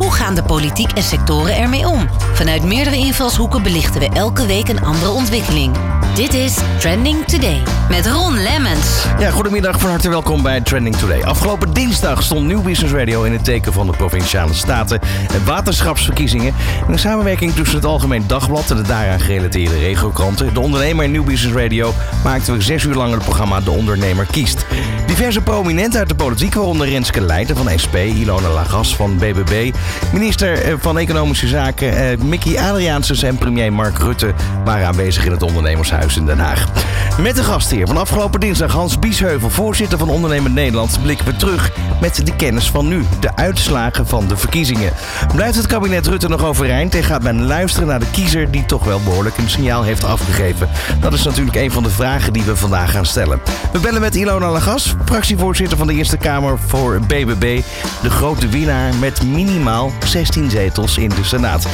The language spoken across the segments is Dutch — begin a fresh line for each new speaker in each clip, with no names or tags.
Hoe gaan de politiek en sectoren ermee om? Vanuit meerdere invalshoeken belichten we elke week een andere ontwikkeling. Dit is Trending Today met Ron Lemmens.
Ja, goedemiddag, van harte welkom bij Trending Today. Afgelopen dinsdag stond Nieuw Business Radio in het teken van de Provinciale Staten en waterschapsverkiezingen. In samenwerking tussen het Algemeen Dagblad en de daaraan gerelateerde regiokranten, de ondernemer en Nieuw Business Radio, maakten we zes uur lang het programma De Ondernemer Kiest. Diverse prominenten uit de politiek, waaronder Renske Leijten van SP, Ilona Lagas van BBB, minister eh, van Economische Zaken eh, Mickey Adriaansens en premier Mark Rutte waren aanwezig in het ondernemershuis in Den Haag. Met de gastheer van afgelopen dinsdag Hans Biesheuvel, voorzitter van Ondernemend Nederland, blikken we terug met de kennis van nu, de uitslagen van de verkiezingen. Blijft het kabinet Rutte nog overeind en gaat men luisteren naar de kiezer die toch wel behoorlijk een signaal heeft afgegeven? Dat is natuurlijk een van de vragen die we vandaag gaan stellen. We bellen met Ilona Lagas, fractievoorzitter van de Eerste Kamer voor BBB, de grote winnaar met minimaal 16 zetels in de Senaat.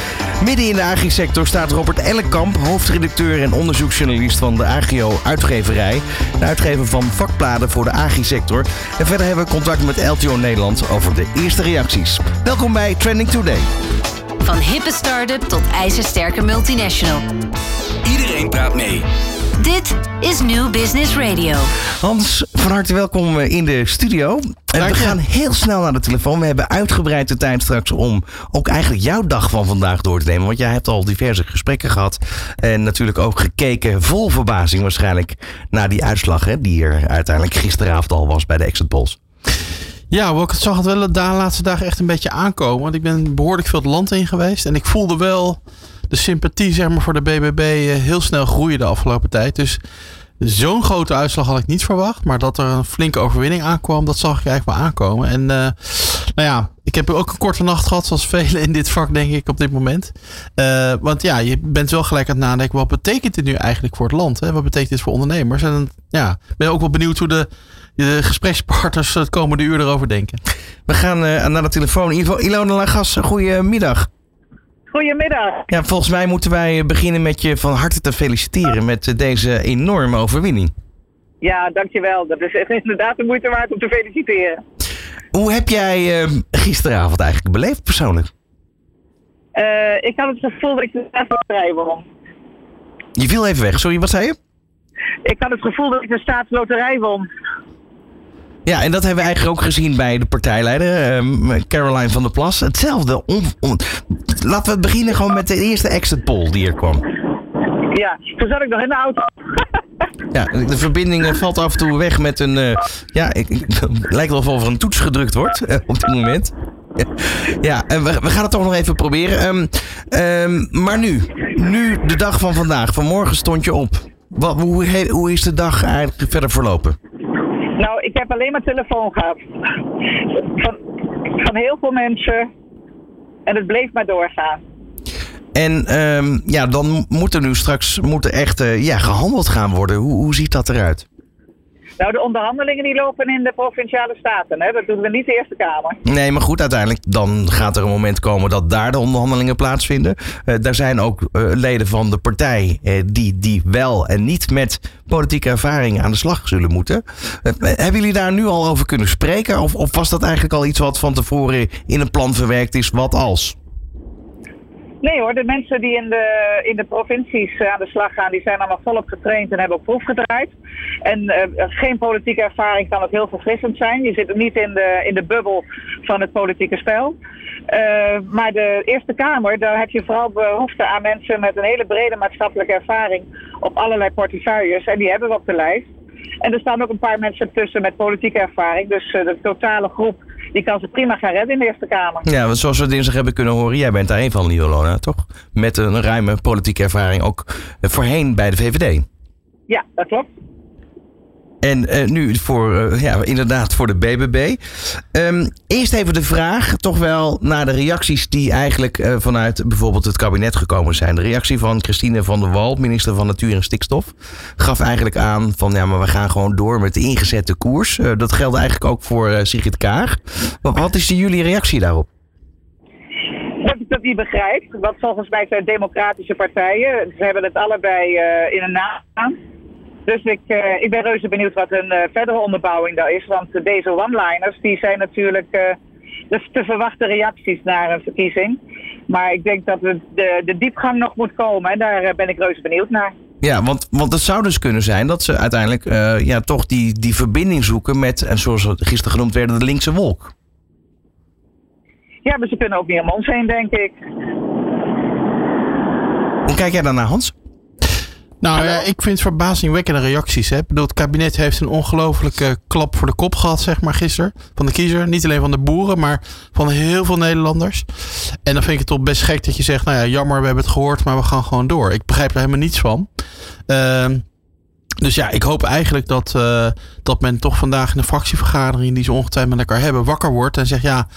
Midden in de agri-sector staat Robert Ellekamp, hoofdredacteur en onderzoeksjournalist van de Agio Uitgeverij, de uitgever van vakbladen voor de agri-sector. En verder hebben we contact met LTO Nederland over de eerste reacties. Welkom bij Trending Today.
Van hippe start-up tot ijzersterke multinational.
Iedereen praat mee.
Dit is New Business Radio.
Hans, van harte welkom in de studio. En we gaan heel snel naar de telefoon. We hebben uitgebreid de tijd straks om ook eigenlijk jouw dag van vandaag door te nemen. Want jij hebt al diverse gesprekken gehad. En natuurlijk ook gekeken, vol verbazing waarschijnlijk, naar die uitslag. Hè, die er uiteindelijk gisteravond al was bij de exit polls.
Ja, ik zag het wel de laatste dagen echt een beetje aankomen. Want ik ben behoorlijk veel het land in geweest. En ik voelde wel de sympathie zeg maar, voor de BBB heel snel groeien de afgelopen tijd. Dus zo'n grote uitslag had ik niet verwacht. Maar dat er een flinke overwinning aankwam, dat zag ik eigenlijk wel aankomen. En uh, nou ja, ik heb ook een korte nacht gehad, zoals velen in dit vak, denk ik, op dit moment. Uh, want ja, je bent wel gelijk aan het nadenken, wat betekent dit nu eigenlijk voor het land? Hè? Wat betekent dit voor ondernemers? En ja, ben ook wel benieuwd hoe de, de gesprekspartners het komende uur erover denken.
We gaan uh, naar de telefoon. In ieder geval, Ilona Lagas, goedemiddag.
Goedemiddag.
Ja, volgens mij moeten wij beginnen met je van harte te feliciteren met deze enorme overwinning.
Ja, dankjewel. Dat is inderdaad de moeite waard om te feliciteren.
Hoe heb jij uh, gisteravond eigenlijk beleefd persoonlijk?
Uh, ik had het gevoel dat ik de staatsloterij won.
Je viel even weg. Sorry, wat zei je?
Ik had het gevoel dat ik de staatsloterij won.
Ja, en dat hebben we eigenlijk ook gezien bij de partijleider, uh, Caroline van der Plas. Hetzelfde. On, on, laten we beginnen gewoon met de eerste exit poll die er kwam.
Ja, toen zat ik nog in de auto.
ja, de verbinding valt af en toe weg met een. Uh, ja, ik, ik, het lijkt wel of er een toets gedrukt wordt uh, op dit moment. Ja, en we, we, gaan het toch nog even proberen. Um, um, maar nu, nu de dag van vandaag. Vanmorgen stond je op. Wat, hoe, hoe is de dag eigenlijk verder verlopen?
Ik heb alleen maar telefoon gehad. Van, van heel veel mensen. En het bleef maar doorgaan.
En um, ja, dan moet er nu straks moet er echt uh, ja, gehandeld gaan worden. Hoe, hoe ziet dat eruit?
Nou, de onderhandelingen die lopen in de provinciale staten. Hè? Dat doen we niet de Eerste Kamer.
Nee, maar goed, uiteindelijk dan gaat er een moment komen dat daar de onderhandelingen plaatsvinden. Uh, daar zijn ook uh, leden van de partij uh, die, die wel en niet met politieke ervaring aan de slag zullen moeten. hebben jullie daar nu al over kunnen spreken? Of, of was dat eigenlijk al iets wat van tevoren in een plan verwerkt is? Wat als?
Nee hoor, de mensen die in de, in de provincies aan de slag gaan, die zijn allemaal volop getraind en hebben ook proef gedraaid. En uh, geen politieke ervaring kan het heel verfrissend zijn. Je zit niet in de, in de bubbel van het politieke spel. Uh, maar de Eerste Kamer, daar heb je vooral behoefte aan mensen met een hele brede maatschappelijke ervaring op allerlei portefeuilles. En die hebben we op de lijst. En er staan ook een paar mensen tussen met politieke ervaring. Dus de totale groep die kan ze prima gaan redden in de Eerste Kamer.
Ja, want zoals we dinsdag hebben kunnen horen, jij bent daar een van, Niolona, toch? Met een ruime politieke ervaring ook voorheen bij de VVD.
Ja, dat klopt.
En eh, nu voor, eh, ja, inderdaad voor de BBB. Ehm, eerst even de vraag, toch wel naar de reacties die eigenlijk eh, vanuit bijvoorbeeld het kabinet gekomen zijn. De reactie van Christine van der Wal, minister van Natuur en Stikstof, gaf eigenlijk aan van ja, maar we gaan gewoon door met de ingezette koers. Dat geldt eigenlijk ook voor Sigrid Kaag. Wat, wat is jullie reactie daarop?
Dat niet begrijp. Want volgens mij zijn democratische partijen. Ze hebben het allebei in een naam. Dus ik, uh, ik ben reuze benieuwd wat een uh, verdere onderbouwing daar is. Want deze one-liners die zijn natuurlijk de te verwachten reacties naar een verkiezing. Maar ik denk dat de, de, de diepgang nog moet komen. En daar ben ik reuze benieuwd naar.
Ja, want, want het zou dus kunnen zijn dat ze uiteindelijk uh, ja, toch die, die verbinding zoeken met, en zoals het gisteren genoemd werd, de linkse wolk.
Ja, maar ze kunnen ook niet om ons heen, denk ik.
Hoe kijk jij daarnaar, Hans?
Nou ja, ik vind verbazingwekkende reacties. Hè. Ik bedoel, het kabinet heeft een ongelofelijke klap voor de kop gehad, zeg maar, gisteren. Van de kiezer. Niet alleen van de boeren, maar van heel veel Nederlanders. En dan vind ik het toch best gek dat je zegt, nou ja, jammer, we hebben het gehoord, maar we gaan gewoon door. Ik begrijp er helemaal niets van. Uh, dus ja, ik hoop eigenlijk dat, uh, dat men toch vandaag in de fractievergadering die ze ongetwijfeld met elkaar hebben, wakker wordt en zegt, ja,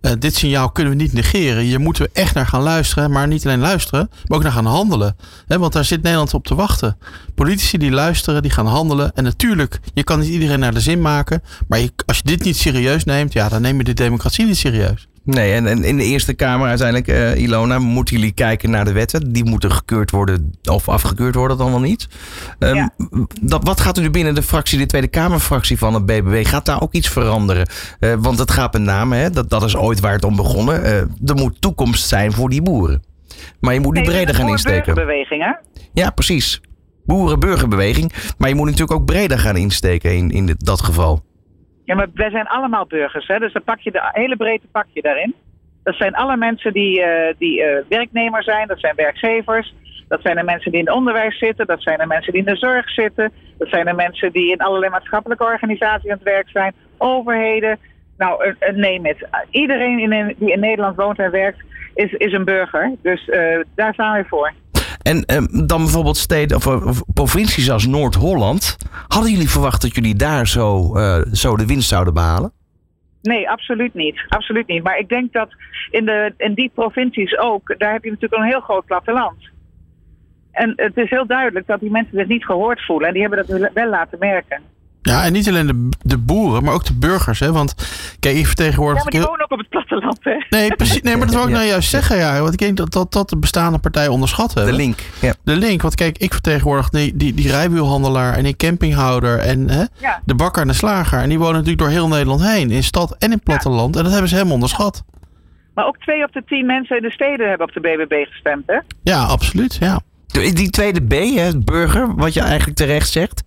uh, dit signaal kunnen we niet negeren. Hier moeten we echt naar gaan luisteren. Maar niet alleen luisteren, maar ook naar gaan handelen. Want daar zit Nederland op te wachten. Politici die luisteren, die gaan handelen. En natuurlijk, je kan niet iedereen naar de zin maken. Maar je, als je dit niet serieus neemt, ja, dan neem je de democratie niet serieus.
Nee, en, en in de Eerste Kamer uiteindelijk, uh, Ilona, moeten jullie kijken naar de wetten. Die moeten gekeurd worden of afgekeurd worden dan wel niet. Um, ja. dat, wat gaat er nu binnen de fractie, de Tweede Kamerfractie van het BBB? Gaat daar ook iets veranderen? Uh, want het gaat met name, hè, dat, dat is ooit waar het om begonnen. Uh, er moet toekomst zijn voor die boeren. Maar je moet nu nee, breder gaan insteken.
Burgerbeweging, hè?
Ja, precies. Boeren-burgerbeweging. Maar je moet natuurlijk ook breder gaan insteken in, in dit, dat geval.
Ja, maar wij zijn allemaal burgers, hè? dus dan pak je de hele breedte pak je daarin. Dat zijn alle mensen die, uh, die uh, werknemer zijn, dat zijn werkgevers. Dat zijn de mensen die in het onderwijs zitten, dat zijn de mensen die in de zorg zitten. Dat zijn de mensen die in allerlei maatschappelijke organisaties aan het werk zijn. Overheden, nou uh, neem het. Iedereen in, die in Nederland woont en werkt is, is een burger. Dus daar staan we voor.
En eh, dan bijvoorbeeld steden of, provincies als Noord-Holland. Hadden jullie verwacht dat jullie daar zo, uh, zo de winst zouden behalen?
Nee, absoluut niet. Absoluut niet. Maar ik denk dat in, de, in die provincies ook, daar heb je natuurlijk een heel groot platteland. En het is heel duidelijk dat die mensen zich niet gehoord voelen. En die hebben dat wel laten merken.
Ja, en niet alleen de, de boeren, maar ook de burgers. Hè? Want kijk, ik vertegenwoordig.
Ja, maar die wonen ook op het platteland, hè?
Nee, precies. Nee, maar dat wil ik nou juist zeggen, ja. Want ik denk dat, dat, dat de bestaande partijen onderschat hebben.
De link. Ja.
De link. Want kijk, ik vertegenwoordig die, die, die rijwielhandelaar en die campinghouder en hè, ja. de bakker en de slager. En die wonen natuurlijk door heel Nederland heen, in stad en in platteland. Ja. En dat hebben ze helemaal onderschat.
Maar ook twee op de tien mensen in de steden hebben op de BBB gestemd, hè?
Ja, absoluut. Ja.
Die tweede B, hè, burger, wat je eigenlijk terecht zegt.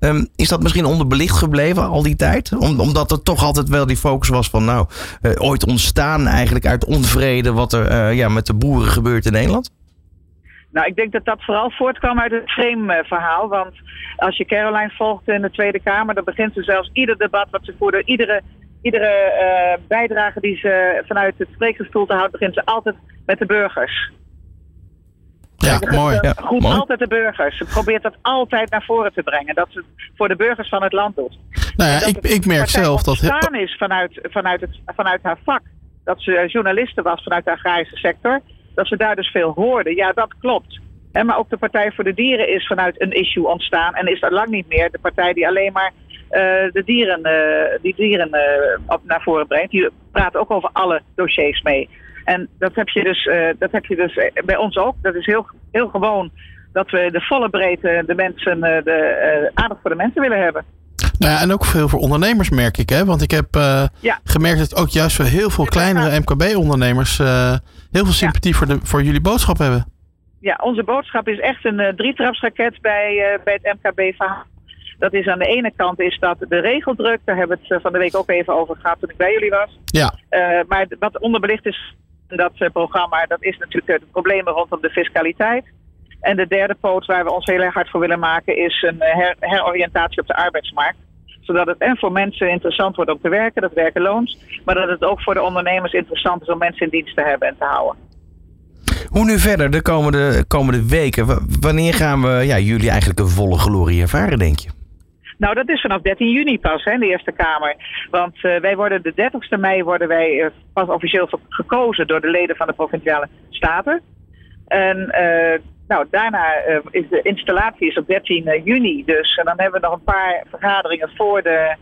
Um, is dat misschien onderbelicht gebleven al die tijd? Om, omdat er toch altijd wel die focus was van, nou, uh, ooit ontstaan eigenlijk uit onvrede wat er uh, ja, met de boeren gebeurt in Nederland?
Nou, ik denk dat dat vooral voortkwam uit het frame-verhaal. Want als je Caroline volgt in de Tweede Kamer, dan begint ze zelfs ieder debat wat ze voerde, iedere, iedere bijdrage die ze vanuit het spreekgestoelte houdt, begint ze altijd met de burgers.
Ja, mooi. Ja,
goed
mooi.
altijd de burgers. Ze probeert dat altijd naar voren te brengen. Dat ze het voor de burgers van het land doet.
Nou ja, ik, ik merk zelf dat...
het is vanuit, vanuit, het, vanuit haar vak. Dat ze journaliste was vanuit de agrarische sector. Dat ze daar dus veel hoorde. Ja, dat klopt. En maar ook de Partij voor de Dieren is vanuit een issue ontstaan. En is dat lang niet meer de partij die alleen maar uh, de dieren, uh, die dieren uh, op naar voren brengt. Die praat ook over alle dossiers mee. En dat heb je dus, uh, dat heb je dus bij ons ook. Dat is heel, heel gewoon dat we de volle breedte de mensen, uh, de aandacht voor de mensen willen hebben.
Nou ja, en ook veel voor ondernemers merk ik. Hè? Want ik heb ja. gemerkt dat ook juist voor heel veel kleinere MKB-ondernemers heel veel sympathie ja. voor, de, voor jullie boodschap hebben.
Ja, onze boodschap is echt een drietrapsraket bij, bij het MKB-verhaal. Dat is aan de ene kant is dat de regeldruk. Daar hebben we het van de week ook even over gehad toen ik bij jullie was.
Ja.
maar wat onderbelicht is dat uh, programma, dat is natuurlijk het probleem rondom de fiscaliteit. En de derde poot waar we ons heel erg hard voor willen maken is een her heroriëntatie op de arbeidsmarkt. Zodat het en voor mensen interessant wordt om te werken, dat werken loont. Maar dat het ook voor de ondernemers interessant is om mensen in dienst te hebben en te houden.
Hoe nu verder de komende, komende weken? Wanneer gaan we ja, jullie eigenlijk een volle glorie ervaren, denk je?
Nou, dat is vanaf 13 juni pas, hè, de Eerste Kamer. Want uh, wij worden de 30ste mei worden wij uh, pas officieel gekozen door de leden van de provinciale staten. En uh, nou, daarna is de installatie is op 13 juni. Dus en dan hebben we nog een paar vergaderingen voor de,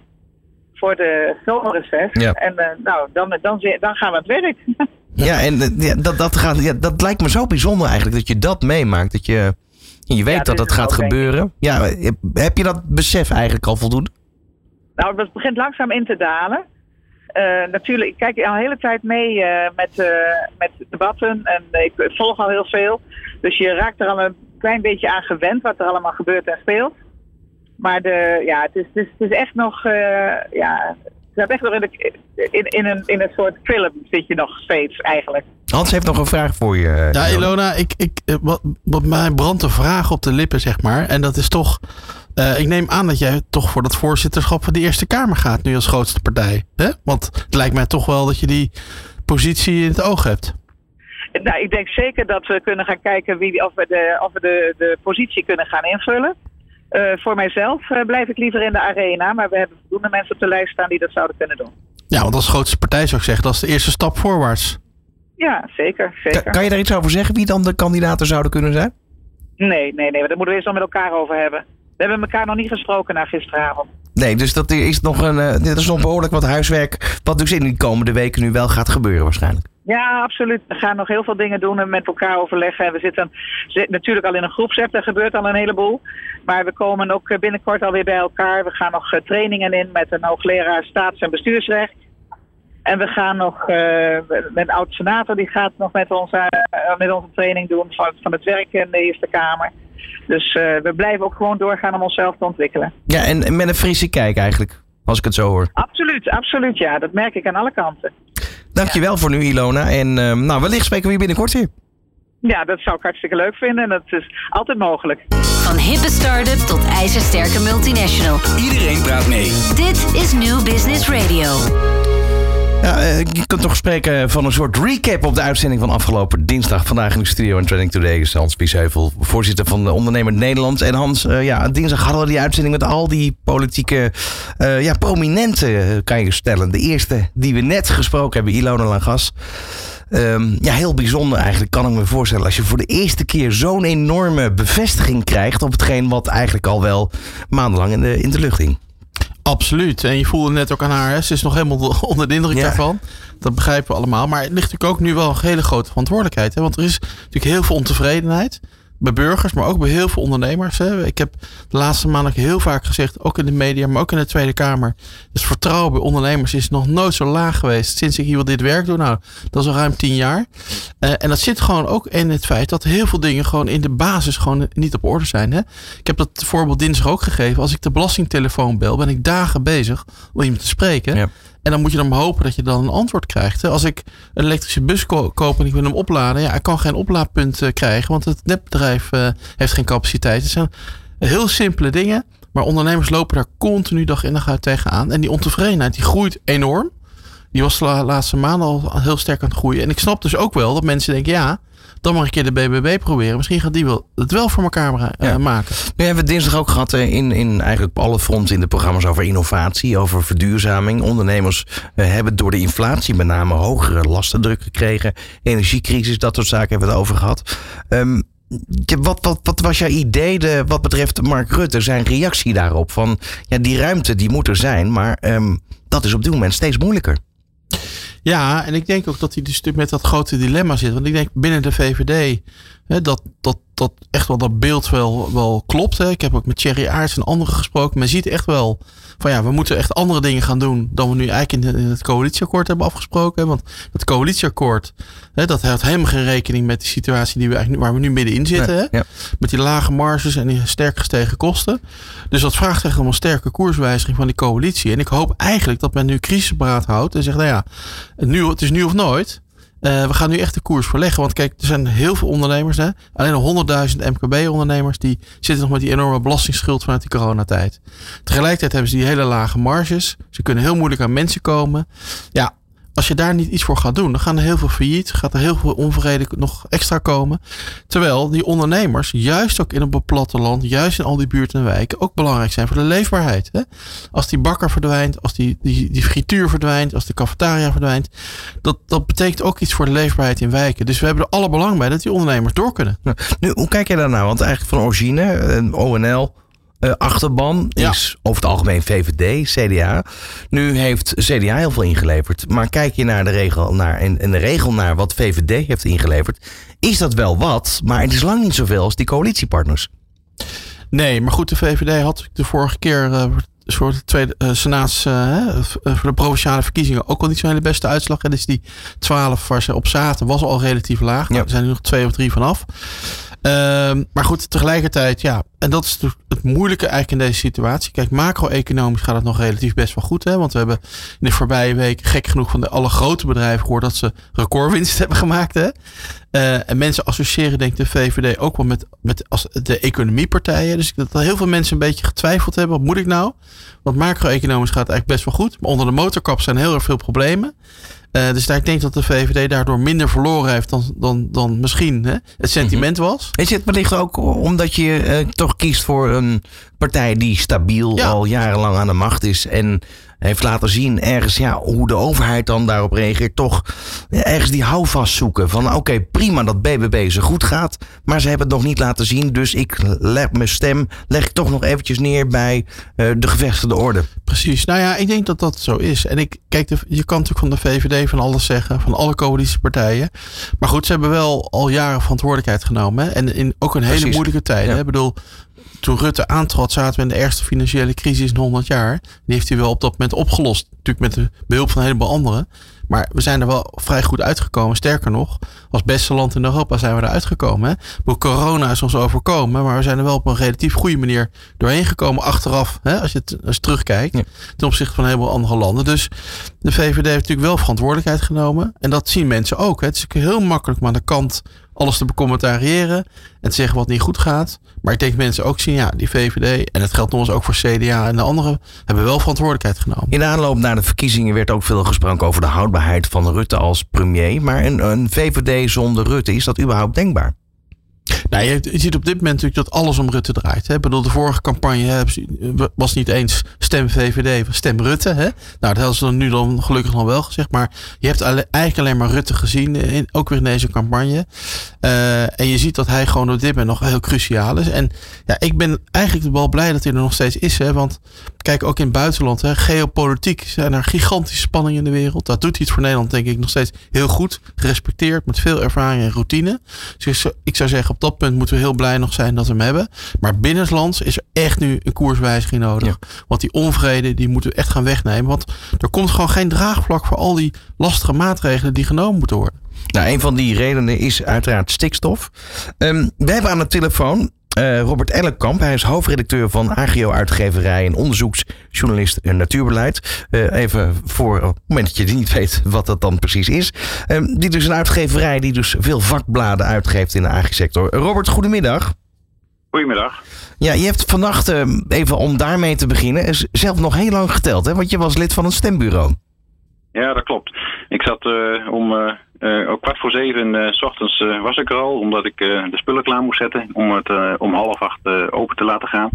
voor de zomerreces. Ja. En nou, dan, dan, dan gaan we aan het werk.
Ja, en ja, dat, dat, gaat, ja, dat lijkt me zo bijzonder eigenlijk dat je dat meemaakt. Dat je, je weet dat het gaat gebeuren. Ja, heb je dat besef eigenlijk al voldoende?
Nou, het begint langzaam in te dalen. Uh, natuurlijk, ik kijk al een hele tijd mee uh, met, uh, met debatten en ik volg al heel veel. Dus je raakt er al een klein beetje aan gewend wat er allemaal gebeurt en speelt. Maar de, ja, het, is, het, is, het is echt nog, ja, het echt nog in, in, in, een, in een soort film zit je nog steeds eigenlijk.
Hans heeft nog een vraag voor je.
Ja, Ilona, ik, ik, wat, wat mij brandt een vraag op de lippen, zeg maar. En dat is toch uh, ik neem aan dat jij toch voor dat voorzitterschap van de Eerste Kamer gaat, nu als grootste partij. Hè? Want het lijkt mij toch wel dat je die positie in het oog hebt.
Nou, ik denk zeker dat we kunnen gaan kijken wie, of we, de, of we de, de positie kunnen gaan invullen. Uh, voor mijzelf uh, blijf ik liever in de arena, maar we hebben voldoende mensen op de lijst staan die dat zouden kunnen doen.
Ja, want als grootste partij zou ik zeggen, dat is de eerste stap voorwaarts.
Ja, zeker. zeker.
Kan, kan je daar iets over zeggen wie dan de kandidaten zouden kunnen zijn?
Nee, nee, nee, daar moeten we eerst al met elkaar over hebben. We hebben elkaar nog niet gesproken na gisteravond.
Nee, dus dat is nog een, uh, dat is nog behoorlijk wat huiswerk. Wat dus in de komende weken nu wel gaat gebeuren waarschijnlijk.
Ja, absoluut. We gaan nog heel veel dingen doen en met elkaar overleggen. We zitten natuurlijk al in een groepsapp, er gebeurt al een heleboel. Maar we komen ook binnenkort alweer bij elkaar. We gaan nog eh, trainingen in met een hoogleraar staats- en bestuursrecht. En we gaan nog uh, met een oud-senator, die gaat nog met, ons, uh, met onze training doen van, van het werk in de Eerste Kamer. Dus uh, we blijven ook gewoon doorgaan om onszelf te ontwikkelen.
Ja, en met een frisse kijk eigenlijk, als ik het zo hoor.
Absoluut, absoluut. Ja, dat merk ik aan alle kanten.
Dankjewel ja. voor nu, Ilona. En uh, nou, wellicht spreken we je binnenkort weer.
Ja, dat zou ik hartstikke leuk vinden. En dat is altijd mogelijk.
Van hippe start-up tot ijzersterke multinational.
Iedereen praat mee.
Dit is New Business Radio.
Ja, eh, je kunt toch spreken van een soort recap op de uitzending van afgelopen dinsdag. Vandaag in de studio in Trending Today is Hans Biesheuvel, voorzitter van de Ondernemer Nederland. En Hans, uh, ja, dinsdag hadden we die uitzending met al die politieke uh, ja, prominenten, kan je stellen. De eerste die we net gesproken hebben, Ilona Langas. Um, ja, heel bijzonder eigenlijk, kan ik me voorstellen. Als je voor de eerste keer zo'n enorme bevestiging krijgt op hetgeen wat eigenlijk al wel maandenlang in de, in de lucht hing.
Absoluut. En je voelde net ook aan haar, hè? ze is nog helemaal onder de indruk ja. daarvan. Dat begrijpen we allemaal. Maar het ligt natuurlijk ook nu wel een hele grote verantwoordelijkheid. Hè? Want er is natuurlijk heel veel ontevredenheid bij burgers, maar ook bij heel veel ondernemers. Hè. Ik heb de laatste maanden heel vaak gezegd, ook in de media, maar ook in de Tweede Kamer. Dus vertrouwen bij ondernemers is nog nooit zo laag geweest sinds ik hier wil dit werk doe. Nou, dat is al ruim tien jaar. Uh, en dat zit gewoon ook in het feit dat heel veel dingen gewoon in de basis gewoon niet op orde zijn. Hè. Ik heb dat voorbeeld dinsdag ook gegeven. Als ik de belastingtelefoon bel, ben ik dagen bezig om iemand te spreken. Ja. En dan moet je dan hopen dat je dan een antwoord krijgt. Als ik een elektrische bus ko koop en ik wil hem opladen, ja, ik kan geen oplaadpunt uh, krijgen, want het netbedrijf uh, heeft geen capaciteit. Het zijn heel simpele dingen, maar ondernemers lopen daar continu dag in dag uit tegenaan. En die ontevredenheid die groeit enorm. Die was de laatste maanden al heel sterk aan het groeien. En ik snap dus ook wel dat mensen denken, ja, dan mag ik een keer de BBB proberen. Misschien gaat die wel, het wel voor elkaar ja. maken.
We hebben het dinsdag ook gehad in, in eigenlijk alle fronten in de programma's over innovatie, over verduurzaming. Ondernemers uh, hebben door de inflatie met name hogere lastendruk gekregen. Energiecrisis, dat soort zaken hebben we het over gehad. Um, wat, wat, wat, was jouw idee de, wat betreft Mark Rutte, zijn reactie daarop? Van ja, die ruimte die moet er zijn, maar um, dat is op dit moment steeds moeilijker.
Ja, en ik denk ook dat hij dus met dat grote dilemma zit. Want ik denk binnen de VVD hè, dat, dat, dat echt wel dat beeld wel, wel klopt. Hè. Ik heb ook met Thierry Aarts en anderen gesproken. Men ziet echt wel van ja, we moeten echt andere dingen gaan doen dan we nu eigenlijk in, het coalitieakkoord hebben afgesproken. Want het coalitieakkoord, hè, dat houdt helemaal geen rekening met de situatie die we eigenlijk, waar we nu middenin zitten. hè? Ja. Met die lage marges en die sterk gestegen kosten. Dus dat vraagt echt om een sterke koerswijziging van die coalitie. En ik hoop eigenlijk dat men nu crisisberaad houdt en zegt, nou ja, nu, het is nu of nooit. Uh, we gaan nu echt de koers verleggen. Want kijk, er zijn heel veel ondernemers. Hè? Alleen nog 100.000 MKB-ondernemers. Die zitten nog met die enorme belastingsschuld vanuit die coronatijd. Tegelijkertijd hebben ze die hele lage marges. Ze kunnen heel moeilijk aan mensen komen. Ja, als je daar niet iets voor gaat doen, dan gaan er heel veel failliet, gaat er heel veel onvrede nog extra komen. Terwijl die ondernemers, juist ook in het platteland, juist in al die buurten en wijken, ook belangrijk zijn voor de leefbaarheid. Hè? Als die bakker verdwijnt, als die, die, die frituur verdwijnt, als de cafetaria verdwijnt, dat, dat betekent ook iets voor de leefbaarheid in wijken. Dus we hebben er alle belang bij dat die ondernemers door kunnen.
Nu, hoe kijk je daar nou? Want eigenlijk van origine, eh, ONL, uh, achterban is over het algemeen VVD, CDA. Nu heeft CDA heel veel ingeleverd. Maar kijk je naar de regel, naar, in de regel naar wat VVD heeft ingeleverd, is dat wel wat, maar het is lang niet zoveel als die coalitiepartners.
Nee, maar goed, de VVD had de vorige keer uh, voor de tweede uh, senaats uh, voor de provinciale verkiezingen ook al niet zo'n hele beste uitslag. En dus die 12 waar ze op zaten was al relatief laag. Nou, er zijn er nog twee of drie vanaf. Ehm, maar goed, tegelijkertijd, ja, en dat is het moeilijke eigenlijk in deze situatie. Kijk, macro-economisch gaat het nog relatief best wel goed. Hè? Want we hebben in de voorbije week gek genoeg van de alle grote bedrijven gehoord dat ze recordwinst hebben gemaakt. Hè? Uh, en mensen associëren denk ik de VVD ook wel met, met als de economiepartijen. Dus ik dat heel veel mensen een beetje getwijfeld hebben. Wat moet ik nou? Want macro-economisch gaat het eigenlijk best wel goed. Maar onder de motorkap zijn heel erg veel problemen. Uh, dus daar, ik denk dat de VVD daardoor minder verloren heeft dan, dan, dan misschien hè, het sentiment mhm. was.
Is het wellicht ook omdat je uh, toch kiest voor een partij die stabiel ja. al jarenlang aan de macht is en heeft laten zien ergens ja, hoe de overheid dan daarop reageert. Toch ergens die houvast zoeken. Van oké, prima dat BBB ze goed gaat. Maar ze hebben het nog niet laten zien. Dus ik leg mijn stem leg ik toch nog eventjes neer bij uh, de gevestigde orde.
Precies. Nou ja, ik denk dat dat zo is. En ik kijk, de, je kan natuurlijk van de VVD van alles zeggen. Van alle coalitiepartijen. Maar goed, ze hebben wel al jaren verantwoordelijkheid genomen. Hè? En in ook een hele Precies. moeilijke tijd. Ja. Ik bedoel, toen Rutte aantrad, zaten we in de ergste financiële crisis in 100 jaar. Die heeft hij wel op dat moment opgelost. Natuurlijk met de behulp van een heleboel anderen. Maar we zijn er wel vrij goed uitgekomen. Sterker nog, als beste land in Europa zijn we eruit gekomen. Hè? Corona is ons overkomen, maar we zijn er wel op een relatief goede manier doorheen gekomen achteraf. Hè? Als, je het, als je terugkijkt ja. ten opzichte van een heleboel andere landen. Dus de VVD heeft natuurlijk wel verantwoordelijkheid genomen. En dat zien mensen ook. Hè? Het is heel makkelijk om aan de kant alles te becommentariëren en te zeggen wat niet goed gaat. Maar ik denk mensen ook zien, ja, die VVD, en het geldt nog eens ook voor CDA en de anderen, hebben wel verantwoordelijkheid genomen.
In de aanloop naar de verkiezingen werd ook veel gesproken over de houdbaarheid van Rutte als premier. Maar een, een VVD zonder Rutte, is dat überhaupt denkbaar?
Nou, je, ziet op dit moment natuurlijk dat alles om Rutte draait. Hè? Ik bedoel, de vorige campagne was niet eens stem VVD, stem Rutte. Hè? Nou, dat hebben ze nu dan gelukkig nog wel gezegd. Maar je hebt eigenlijk alleen maar Rutte gezien, in, ook weer in deze campagne. Uh, en je ziet dat hij gewoon op dit moment nog heel cruciaal is. En ja, ik ben eigenlijk wel blij dat hij er nog steeds is. Hè? Want kijk, ook in het buitenland, hè, geopolitiek zijn er gigantische spanningen in de wereld. Dat doet het voor Nederland denk ik nog steeds heel goed. Gerespecteerd, met veel ervaring en routine. Dus ik zou zeggen, op dat punt moeten we heel blij nog zijn dat we hem hebben. Maar binnenlands is er echt nu een koerswijziging nodig. Ja. Want die onvrede, die moeten we echt gaan wegnemen. Want er komt gewoon geen draagvlak voor al die lastige maatregelen die genomen moeten worden.
Nou, een van die redenen is uiteraard stikstof. Um, we hebben aan de telefoon uh, Robert Ellenkamp. Hij is hoofdredacteur van AGO-uitgeverij en onderzoeksjournalist in natuurbeleid. Uh, even voor het moment dat je niet weet wat dat dan precies is. Uh, die dus een uitgeverij die dus veel vakbladen uitgeeft in de agri-sector. Robert, goedemiddag.
Goedemiddag.
Ja, je hebt vannacht, even om daarmee te beginnen, zelf nog heel lang geteld, hè? Want je was lid van een stembureau.
Ja, dat klopt. Ik zat om uh, ook kwart voor zeven s ochtends was ik er al, omdat ik de spullen klaar moest zetten om het om half acht open te laten gaan.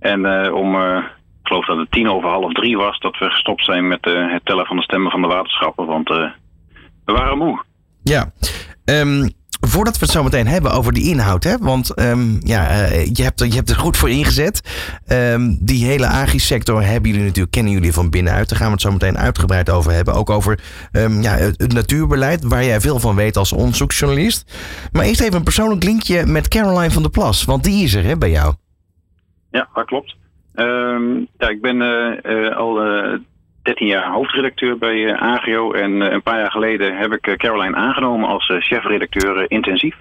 En om, ik geloof dat het tien over half drie was, dat we gestopt zijn met het tellen van de stemmen van de waterschappen, want we waren moe.
Ja, um, voordat we het zo meteen hebben over die inhoud, hè, want um, ja, uh, je, hebt, je hebt er goed voor ingezet. Um, die hele agri-sector hebben jullie natuurlijk, kennen jullie van binnenuit. Daar gaan we het zo meteen uitgebreid over hebben. Ook over um, ja, het natuurbeleid, waar jij veel van weet als onderzoeksjournalist. Maar eerst even een persoonlijk linkje met Caroline van der Plas, want die is er hè, bij jou.
Ja, dat klopt. ja, ik ben uh, uh, al 13 jaar hoofdredacteur bij uh, Agio. En uh, een paar jaar geleden heb ik uh, Caroline aangenomen als chefredacteur intensief.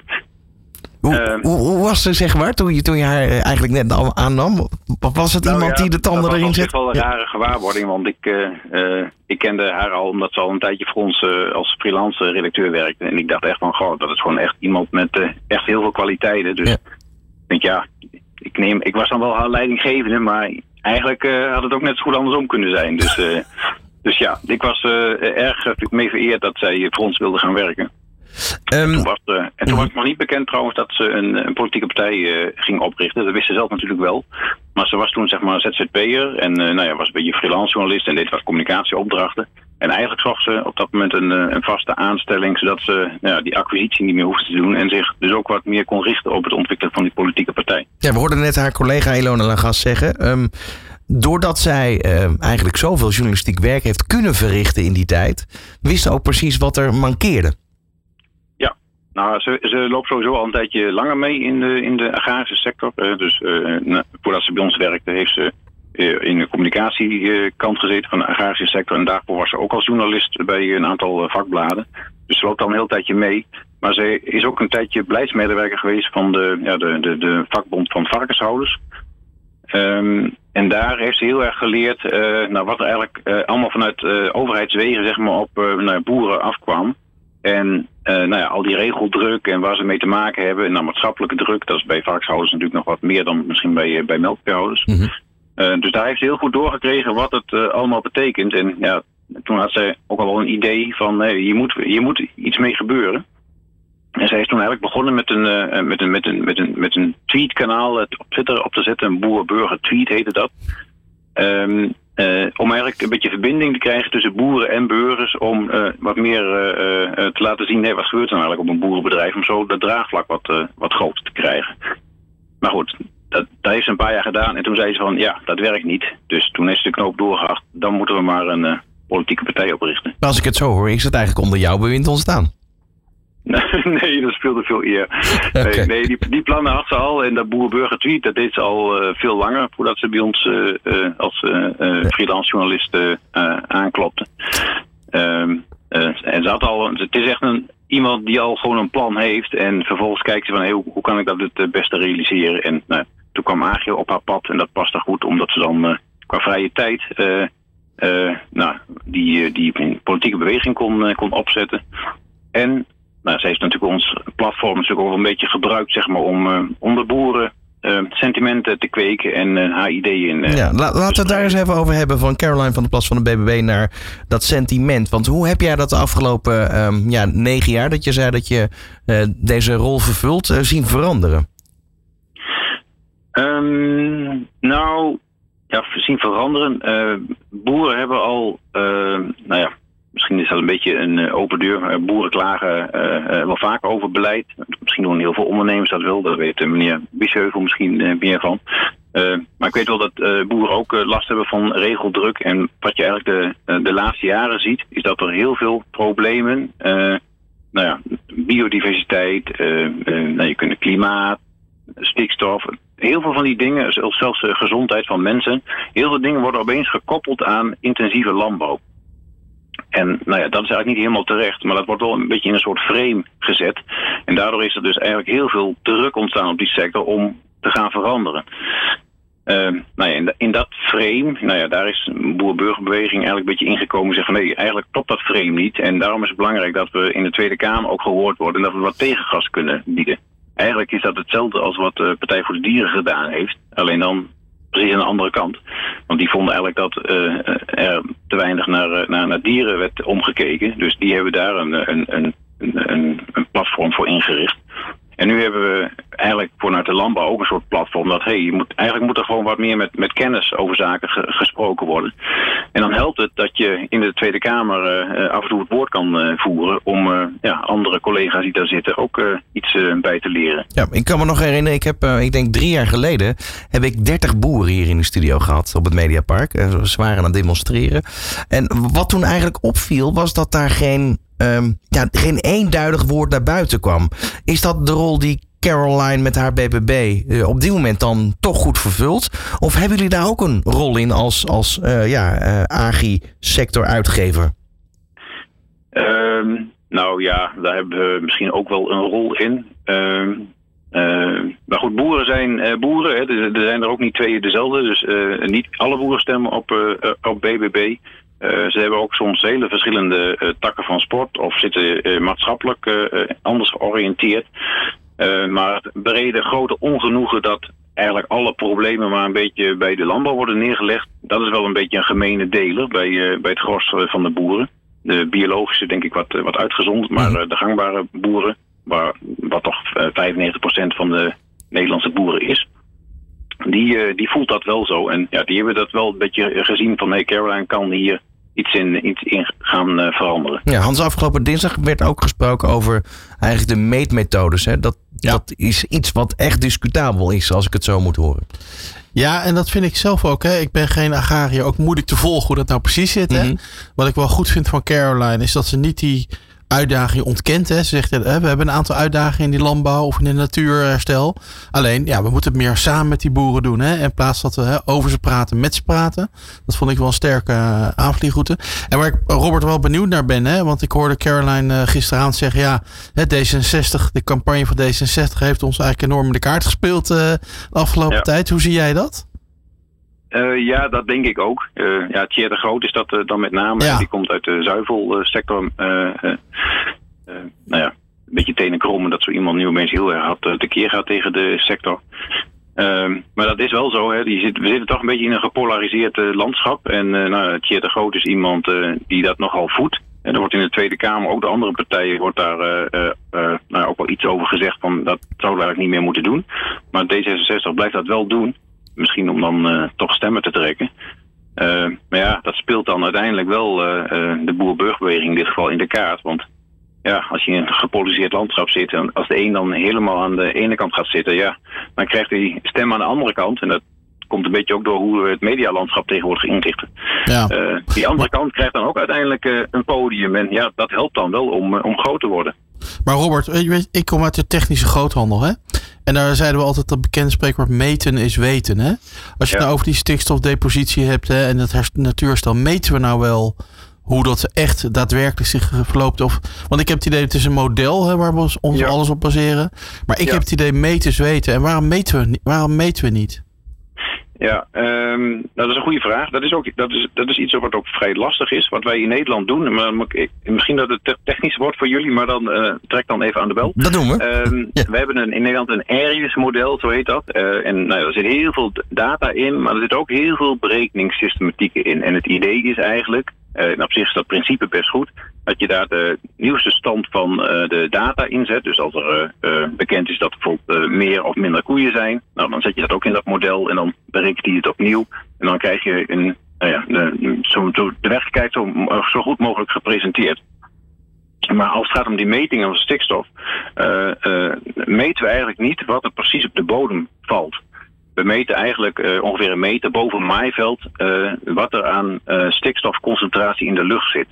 Hoe, hoe, hoe, was ze, zeg maar, toen je, toen je haar eigenlijk net aannam? Was het nou iemand ja, die de tanden erin zet?
Dat was wel een rare gewaarwording, want ik, ik kende haar al omdat ze al een tijdje voor ons als freelance redacteur werkte. En ik dacht echt van, goh, dat is gewoon echt iemand met echt heel veel kwaliteiten. Dus ja. ik denk, ja, ik, neem, ik was dan wel haar leidinggevende, maar eigenlijk uh, had het ook net zo goed andersom kunnen zijn. Dus uh, dus ja, ik was erg mee vereerd dat zij voor ons wilden gaan werken. En
Ehm,
toen, was, eh, en toen
mhm.
was het nog niet bekend trouwens dat ze een, een politieke partij eh, ging oprichten. Dat wist ze zelf natuurlijk wel. Maar ze was toen zeg maar ZZP'er en eh, nou ja, was een beetje freelance journalist en deed wat communicatieopdrachten. En eigenlijk zocht ze op dat moment een, een vaste aanstelling, zodat ze nou ja, die acquisitie niet meer hoefde te doen. En zich dus ook wat meer kon richten op het ontwikkelen van die politieke partij.
ja, we hoorden net haar collega Ilona Lagas zeggen. ehm, doordat zij ehm, eigenlijk zoveel journalistiek werk heeft kunnen verrichten in die tijd, wist ze ook precies wat er mankeerde.
Nou, ze, ze loopt sowieso al een tijdje langer mee in de, in de agrarische sector. Dus eh, voordat ze bij ons werkte, heeft ze eh, in de communicatiekant gezeten van de agrarische sector. En daarvoor was ze ook als journalist bij een aantal eh, vakbladen. Dus ze loopt al een heel tijdje mee. Maar ze is ook een tijdje beleidsmedewerker geweest van de, ja, de, de, de vakbond van varkenshouders. Ehm, en daar heeft ze heel erg geleerd eh, nou, wat er eigenlijk allemaal vanuit eh, overheidswegen zeg maar, op naar boeren afkwam. En eh, nou ja, al die regeldruk en waar ze mee te maken hebben. En nou, maatschappelijke druk, dat is bij varkenshouders natuurlijk nog wat meer dan misschien bij, eh, bij melkveehouders.
Mhm.
Eh, dus daar heeft ze heel goed doorgekregen wat het allemaal betekent. En ja, toen had zij ook al wel een idee van hier, moet, hier moet iets mee gebeuren. En zij is toen eigenlijk begonnen met een, met een, met een, met een, met een tweetkanaal op Twitter op te zetten. Een boer-burger tweet heette dat. Ehm, eh, om eigenlijk een beetje verbinding te krijgen tussen boeren en burgers. Om eh, wat meer eh, te laten zien, wat gebeurt er nou eigenlijk op een boerenbedrijf. Om zo dat draagvlak wat, wat groter te krijgen. Maar goed, dat, dat heeft ze een paar jaar gedaan. En toen zei ze van, ja, dat werkt niet. Dus toen is de knoop doorgehakt. Dan moeten we maar een politieke partij oprichten.
Als ik het zo hoor, is het eigenlijk onder jouw bewind ontstaan.
nee, dat speelde veel eer. Nee, nee die, die plannen had ze al. En dat boerenburger tweet, dat deed ze al eh, veel langer. Voordat ze bij ons eh, eh, als freelance journalist aanklopte. Ehm, eh, en ze had al, het is echt een, iemand die al gewoon een plan heeft. En vervolgens kijkt ze van, hey, hoe, hoe kan ik dat het beste realiseren? En nou, toen kwam Agio op haar pad. En dat paste goed, omdat ze dan qua vrije tijd... nou, die, die politieke beweging kon, kon opzetten. En nou, ze heeft natuurlijk ons platform natuurlijk ook een beetje gebruikt zeg maar, om, om de boeren eh, sentimenten te kweken en eh, haar ideeën. eh,
Ja, la- laten we het daar eens even over hebben. Van Caroline van de Plas van de BBB naar dat sentiment. Want hoe heb jij dat de afgelopen ehm, ja, negen jaar dat je zei dat je deze rol vervult, zien veranderen?
Ehm, nou, ja, zien veranderen. Boeren hebben al, nou ja, misschien is dat een beetje een eh, open deur. Eh, boeren klagen eh, wel vaak over beleid. Misschien doen heel veel ondernemers dat wel. Daar weet meneer Biesheuvel misschien meer van. Maar ik weet wel dat boeren ook last hebben van regeldruk. En wat je eigenlijk de, de laatste jaren ziet, is dat er heel veel problemen. nou ja, biodiversiteit, nou, je kunt klimaat, stikstof. Heel veel van die dingen, zelfs de gezondheid van mensen. Heel veel dingen worden opeens gekoppeld aan intensieve landbouw. En nou ja, dat is eigenlijk niet helemaal terecht, maar dat wordt wel een beetje in een soort frame gezet. En daardoor is er dus eigenlijk heel veel druk ontstaan op die sector om te gaan veranderen. Ehm, nou ja, in, da- in dat frame, nou ja, daar is een boer-burgerbeweging eigenlijk een beetje ingekomen en zeggen van nee, eigenlijk klopt dat frame niet. En daarom is het belangrijk dat we in de Tweede Kamer ook gehoord worden en dat we wat tegengas kunnen bieden. Eigenlijk is dat hetzelfde als wat de Partij voor de Dieren gedaan heeft, alleen dan precies aan de andere kant. Want die vonden eigenlijk dat eh, er te weinig naar, eh, naar, naar dieren werd omgekeken. Dus die hebben daar een, een, een, een, een platform voor ingericht. En nu hebben we eigenlijk vanuit de landbouw ook een soort platform dat hey, je moet, eigenlijk moet er gewoon wat meer met, met kennis over zaken ge- gesproken worden. En dan helpt het dat je in de Tweede Kamer eh, eh, af en toe het woord kan eh, voeren om ja, andere collega's die daar zitten ook iets bij te leren.
Ja, ik kan me nog herinneren, ik heb, ik denk drie jaar geleden, heb ik 30 boeren hier in de studio gehad op het Mediapark. Ze waren aan het demonstreren. En wat toen eigenlijk opviel, was dat daar geen, ehm, ja, geen eenduidig woord naar buiten kwam. Is dat de rol die Caroline met haar BBB eh, op dit moment dan toch goed vervult? Of hebben jullie daar ook een rol in als, als eh, ja, eh, agri-sector uitgever?
Ehm, nou ja, daar hebben we misschien ook wel een rol in. Ehm, eh, maar goed, boeren zijn boeren. Hè. Er, zijn er ook niet twee dezelfde. Dus niet alle boeren stemmen op, op BBB. Eh, ze hebben ook soms hele verschillende eh, takken van sport of zitten eh, maatschappelijk anders georiënteerd. Maar het brede grote ongenoegen dat eigenlijk alle problemen maar een beetje bij de landbouw worden neergelegd. Dat is wel een beetje een gemene deler bij, bij het gros van de boeren. De biologische denk ik wat, wat uitgezond, maar uh, de gangbare boeren, waar, wat toch 95% van de Nederlandse boeren is, die, die voelt dat wel zo. En ja, die hebben dat wel een beetje gezien van hey, Caroline kan hier iets in, iets in gaan uh, veranderen.
Ja, Hans, afgelopen dinsdag werd ook gesproken over eigenlijk de meetmethodes. Hè? Dat,
Ja.
dat is iets wat echt discutabel is, als ik het zo moet horen.
Ja, en dat vind ik zelf ook. Hè. Ik ben geen agrariër, ook moeilijk te volgen hoe dat nou precies zit. Hè.
Mhm.
Wat ik wel goed vind van Caroline is dat ze niet die uitdaging ontkent. Hè. Ze zegt, we hebben een aantal uitdagingen in die landbouw of in de natuurherstel. Alleen, ja, we moeten het meer samen met die boeren doen. Hè. In plaats dat we hè, over ze praten, met ze praten. Dat vond ik wel een sterke uh, aanvliegroute. En waar ik Robert wel benieuwd naar ben, hè, want ik hoorde Caroline uh, gisteravond zeggen, ja, hè, D66, de campagne van D66 heeft ons eigenlijk enorm in de kaart gespeeld uh, de afgelopen ja. tijd. Hoe zie jij dat?
Uh, ja, dat denk ik ook. Uh, ja, Thierry de Groot is dat uh, dan met name.
Ja.
Die komt uit de zuivelsector. nou ja, een beetje tenen krommen dat zo iemand nu opeens heel erg hard tekeer gaat tegen de sector. Ehm, maar dat is wel zo. Hè. Die zit, we zitten toch een beetje in een gepolariseerd landschap. En nou, Thierry de Groot is iemand die dat nogal voedt. En er wordt in de Tweede Kamer, ook de andere partijen, wordt daar nou, ook wel iets over gezegd van dat zouden we eigenlijk niet meer moeten doen. Maar D66 blijft dat wel doen. Misschien om dan uh, toch stemmen te trekken. Uh, maar ja, dat speelt dan uiteindelijk wel uh, de boer-burgerbeweging in dit geval in de kaart. Want ja, als je in een gepolariseerd landschap zit en als de een dan helemaal aan de ene kant gaat zitten, ja, dan krijgt hij stem aan de andere kant. En dat komt een beetje ook door hoe het medialandschap tegenwoordig ingericht.
Ja.
die andere kant krijgt dan ook uiteindelijk een podium. En ja, dat helpt dan wel om, om groot te worden.
Maar Robert, weet, ik kom uit de technische groothandel, hè? En daar zeiden we altijd dat bekende spreekwoord meten is weten, hè? Als je
Ja.
het nou over die stikstofdepositie hebt hè, en het natuurstel, meten we nou wel hoe dat echt daadwerkelijk zich verloopt? Of, want ik heb het idee, het is een model hè, waar we ons,
Ja.
alles op baseren. Maar ik
Ja.
heb het idee, meten is weten. En waarom meten we, waarom meten we niet?
Ja, ehm, nou, dat is een goede vraag. Dat is, ook, dat, is, dat is iets wat ook vrij lastig is, wat wij in Nederland doen. Maar misschien dat het te technisch wordt voor jullie, maar dan eh, trek dan even aan de bel.
Dat doen we.
Ehm,
Ja.
We hebben een, in Nederland een Arius-model, zo heet dat. Eh, en nou, ja, er zit heel veel data in, maar er zit ook heel veel berekeningssystematieken in. En het idee is eigenlijk, en op zich is dat principe best goed, dat je daar de nieuwste stand van eh, de data inzet. Dus als er eh, eh, bekend is dat bijvoorbeeld eh, meer of minder koeien zijn, nou, dan zet je dat ook in dat model en dan berekent hij het opnieuw. En dan krijg je een, nou ja, de, zo, de werkelijkheid zo, zo goed mogelijk gepresenteerd. Maar als het gaat om die metingen van stikstof, eh, eh, meten we eigenlijk niet wat er precies op de bodem valt. We meten eigenlijk eh, ongeveer een meter boven maaiveld eh, wat er aan eh, stikstofconcentratie in de lucht zit.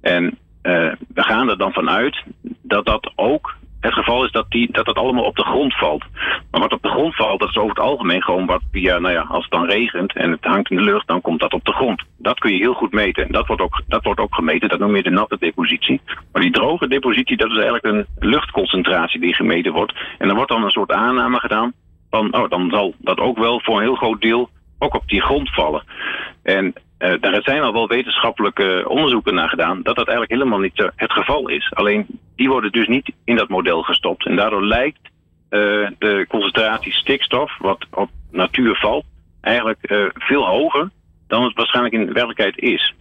En we gaan er dan vanuit dat dat ook het geval is dat, die, dat dat allemaal op de grond valt. Maar wat op de grond valt, dat is over het algemeen gewoon wat via, nou ja, als het dan regent en het hangt in de lucht, dan komt dat op de grond. Dat kun je heel goed meten. En dat wordt ook, dat wordt ook gemeten, dat noem je de natte depositie. Maar die droge depositie, dat is eigenlijk een luchtconcentratie die gemeten wordt. En er wordt dan een soort aanname gedaan van, oh, dan zal dat ook wel voor een heel groot deel ook op die grond vallen. En eh, daar zijn al wel wetenschappelijke onderzoeken naar gedaan dat dat eigenlijk helemaal niet eh, het geval is. Alleen die worden dus niet in dat model gestopt. En daardoor lijkt eh, de concentratie stikstof, wat op natuur valt, eigenlijk veel hoger dan het waarschijnlijk in werkelijkheid is.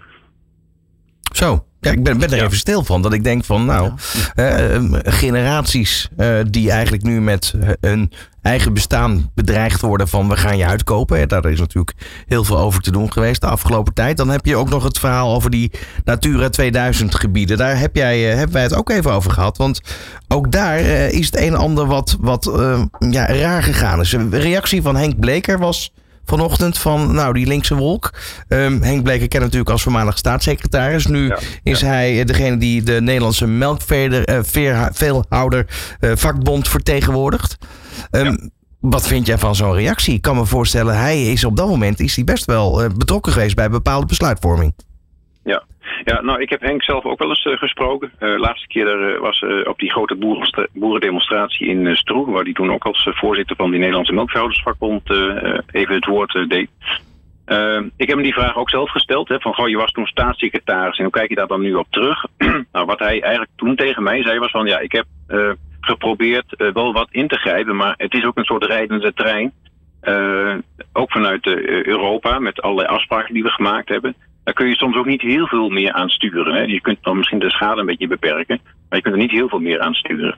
Zo. Ja, ik ben, ben er
Ja.
even stil van. Dat ik denk van, nou, eh, eh, generaties eh, die eigenlijk nu met eh, hun eigen bestaan bedreigd worden van we gaan je uitkopen. Daar is natuurlijk heel veel over te doen geweest de afgelopen tijd. Dan heb je ook nog het verhaal over die Natura 2000 gebieden. Daar heb jij, eh, hebben wij het ook even over gehad. Want ook daar eh, is het een en ander wat, wat eh, ja, raar gegaan. Dus een reactie van Henk Bleker was vanochtend van nou, die linkse wolk. Ehm, Henk Bleker kent natuurlijk als voormalig staatssecretaris. Nu
Ja,
is hij eh, degene die de Nederlandse melkveehouder eh, vakbond vertegenwoordigt. Ehm, Wat vind jij van zo'n reactie? Ik kan me voorstellen, hij is op dat moment is hij best wel eh, betrokken geweest bij bepaalde besluitvorming.
Ja. nou, ik heb Henk zelf ook wel eens eh, gesproken. Eh, De laatste keer eh, was eh, op die grote boerendemonstratie in uh, Stroe, waar hij toen ook als eh, voorzitter van die Nederlandse Melkveehoudersvakbond eh, eh, even het woord eh, deed. Eh, ik heb hem die vraag ook zelf gesteld. Hè, van, goh, je was toen staatssecretaris en hoe kijk je daar dan nu op terug? nou, wat hij eigenlijk toen tegen mij zei was van, ja, ik heb eh, geprobeerd eh, wel wat in te grijpen, maar het is ook een soort rijdende trein. eh, ook vanuit eh, Europa, met allerlei afspraken die we gemaakt hebben. Daar kun je soms ook niet heel veel meer aan sturen. Hè. Je kunt dan misschien de schade een beetje beperken, maar je kunt er niet heel veel meer aan sturen.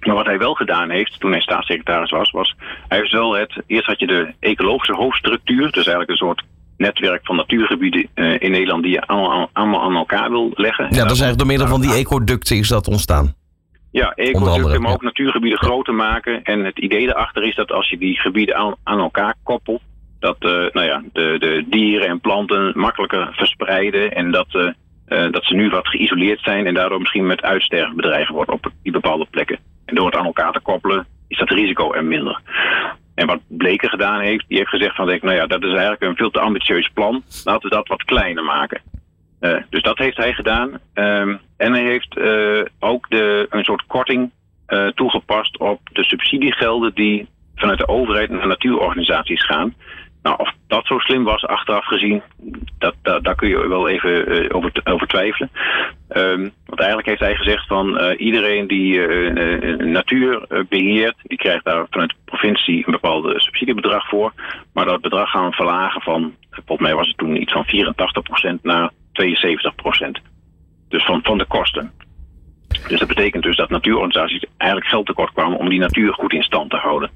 Maar wat hij wel gedaan heeft toen hij staatssecretaris was, was hij heeft wel het. Eerst had je de ecologische hoofdstructuur, dus eigenlijk een soort netwerk van natuurgebieden uh, in Nederland die je allemaal, allemaal aan elkaar wil leggen.
Ja, dat is eigenlijk door middel van die ecoducten is dat ontstaan.
Ja, ecoducten, maar ook natuurgebieden groter maken. En het idee daarachter is dat als je die gebieden aan, aan elkaar koppelt, dat uh, nou ja, de, de dieren en planten makkelijker verspreiden en dat, uh, uh, dat ze nu wat geïsoleerd zijn en daardoor misschien met uitsterven bedreigd worden op die bepaalde plekken. En door het aan elkaar te koppelen is dat risico er minder. En wat Bleken gedaan heeft, die heeft gezegd van, nou ja, dat is eigenlijk een veel te ambitieus plan. Laten we dat wat kleiner maken. Dus dat heeft hij gedaan. Um, en hij heeft ook de, een soort korting toegepast op de subsidiegelden die vanuit de overheid naar natuurorganisaties gaan. Nou, of dat zo slim was achteraf gezien, dat, daar kun je wel even uh, over, over twijfelen. Um, want eigenlijk heeft hij gezegd van uh, iedereen die uh, natuur beheert, die krijgt daar vanuit de provincie een bepaalde subsidiebedrag voor. Maar dat bedrag gaan we verlagen van, volgens mij was het toen iets van 84% naar 72%. Dus van, van de kosten. Dus dat betekent dus dat natuurorganisaties eigenlijk geld tekort kwamen om die natuur goed in stand te houden.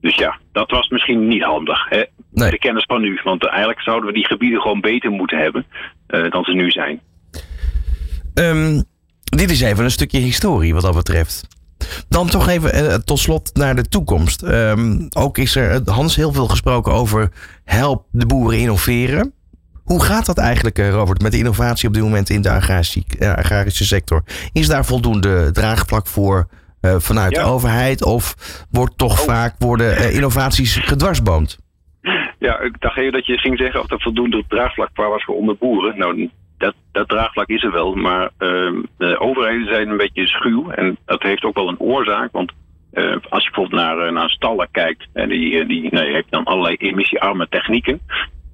Dus ja, dat was misschien niet handig. Hè? Nee. De kennis van nu. Want eigenlijk zouden we die gebieden gewoon beter moeten hebben uh, dan ze nu zijn.
Um, dit is even een stukje historie wat dat betreft. Dan toch even uh, tot slot naar de toekomst. Um, ook is er, Hans, heel veel gesproken over help de boeren innoveren. Hoe gaat dat eigenlijk, Robert, met de innovatie op dit moment in de agrarische, agrarische sector? Is daar voldoende draagvlak voor uh, vanuit ja. de overheid? Of wordt toch oh. vaak worden uh, innovaties gedwarsboomd?
Ja, ik dacht even dat je ging zeggen of er voldoende draagvlak was voor onder boeren. Nou, dat, dat draagvlak is er wel, maar uh, de overheden zijn een beetje schuw. En dat heeft ook wel een oorzaak, want uh, als je bijvoorbeeld naar, naar stallen kijkt, en die, die nou, je hebt dan allerlei emissiearme technieken.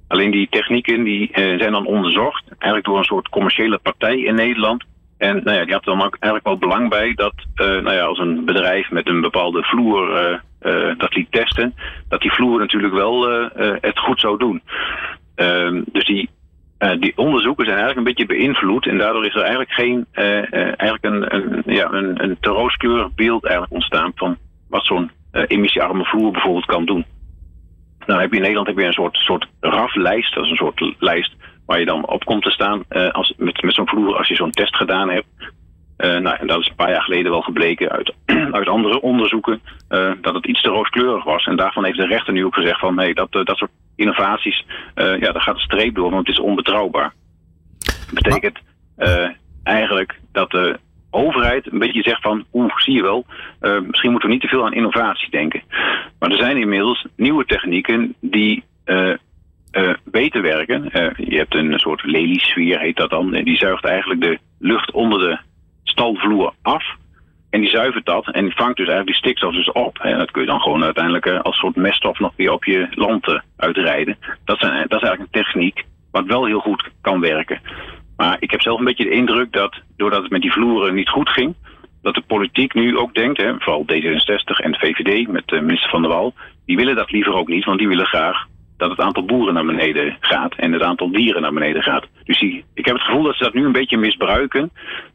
Alleen die technieken die, zijn dan onderzocht, eigenlijk door een soort commerciële partij in Nederland. En nou ja, die had dan ook eigenlijk wel belang bij dat uh, nou ja, als een bedrijf met een bepaalde vloer uh, uh, dat liet testen, dat die vloer natuurlijk wel het goed zou doen. Ehm, dus die, die onderzoeken zijn eigenlijk een beetje beïnvloed en daardoor is er eigenlijk geen eigenlijk een, een, ja, een, een te rooskleurig beeld eigenlijk ontstaan van wat zo'n emissiearme vloer bijvoorbeeld kan doen. Nou heb je in Nederland heb je een soort, soort RAF-lijst, dat is een soort lijst waar je dan op komt te staan uh, als, met, met zo'n vloer als je zo'n test gedaan hebt. Uh, nou, en dat is een paar jaar geleden wel gebleken uit, uit andere onderzoeken uh, dat het iets te rooskleurig was. En daarvan heeft de rechter nu ook gezegd van nee, dat, dat soort innovaties, ja, daar gaat een streep door, want het is onbetrouwbaar. Dat betekent eigenlijk dat de overheid een beetje zegt van oeh, zie je wel, misschien moeten we niet te veel aan innovatie denken. Maar er zijn inmiddels nieuwe technieken die beter werken. Uh, je hebt een soort leliesfeer, heet dat dan. En die zuigt eigenlijk de lucht onder de stalvloer af. En die zuivert dat en vangt dus eigenlijk die stikstof dus op. En dat kun je dan gewoon uiteindelijk uh, als soort meststof nog weer op je land uitrijden. Dat, zijn, dat is eigenlijk een techniek wat wel heel goed kan werken. Maar ik heb zelf een beetje de indruk dat doordat het met die vloeren niet goed ging, dat de politiek nu ook denkt, hè, vooral D66 en de VVD met minister Van der Wal, die willen dat liever ook niet, want die willen graag dat het aantal boeren naar beneden gaat en het aantal dieren naar beneden gaat. Dus die, ik heb het gevoel dat ze dat nu een beetje misbruiken.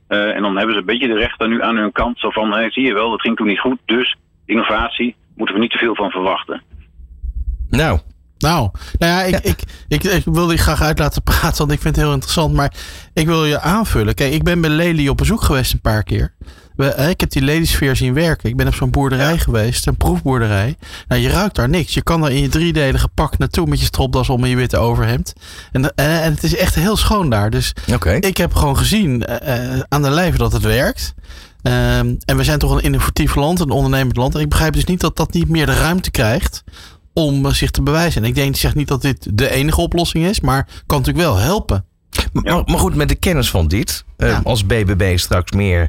Uh, en dan hebben ze een beetje de rechter nu aan hun kant. Zo van, hey, zie je wel, dat ging toen niet goed. Dus innovatie moeten we niet te veel van verwachten.
Nou,
nou, nou ja, ik, ja. Ik, ik, ik, wil je graag uit laten praten, want ik vind het heel interessant. Maar ik wil je aanvullen. Kijk, ik ben bij Lely op bezoek geweest een paar keer. We, ik heb die ladiesfeer zien werken. Ik ben op zo'n boerderij ja. geweest, een proefboerderij. Nou, je ruikt daar niks. Je kan daar in je driedelige pak naartoe met je stropdas om en je witte overhemd. En, en, en het is echt heel schoon daar. Dus
okay.
ik heb gewoon gezien uh, aan de lijve dat het werkt. Um, en we zijn toch een innovatief land, een ondernemend land. En ik begrijp dus niet dat dat niet meer de ruimte krijgt om zich te bewijzen. En ik denk, zeg niet dat dit de enige oplossing is, maar kan natuurlijk wel helpen.
Maar, maar goed, met de kennis van dit, ja. uh, als BBB straks meer uh,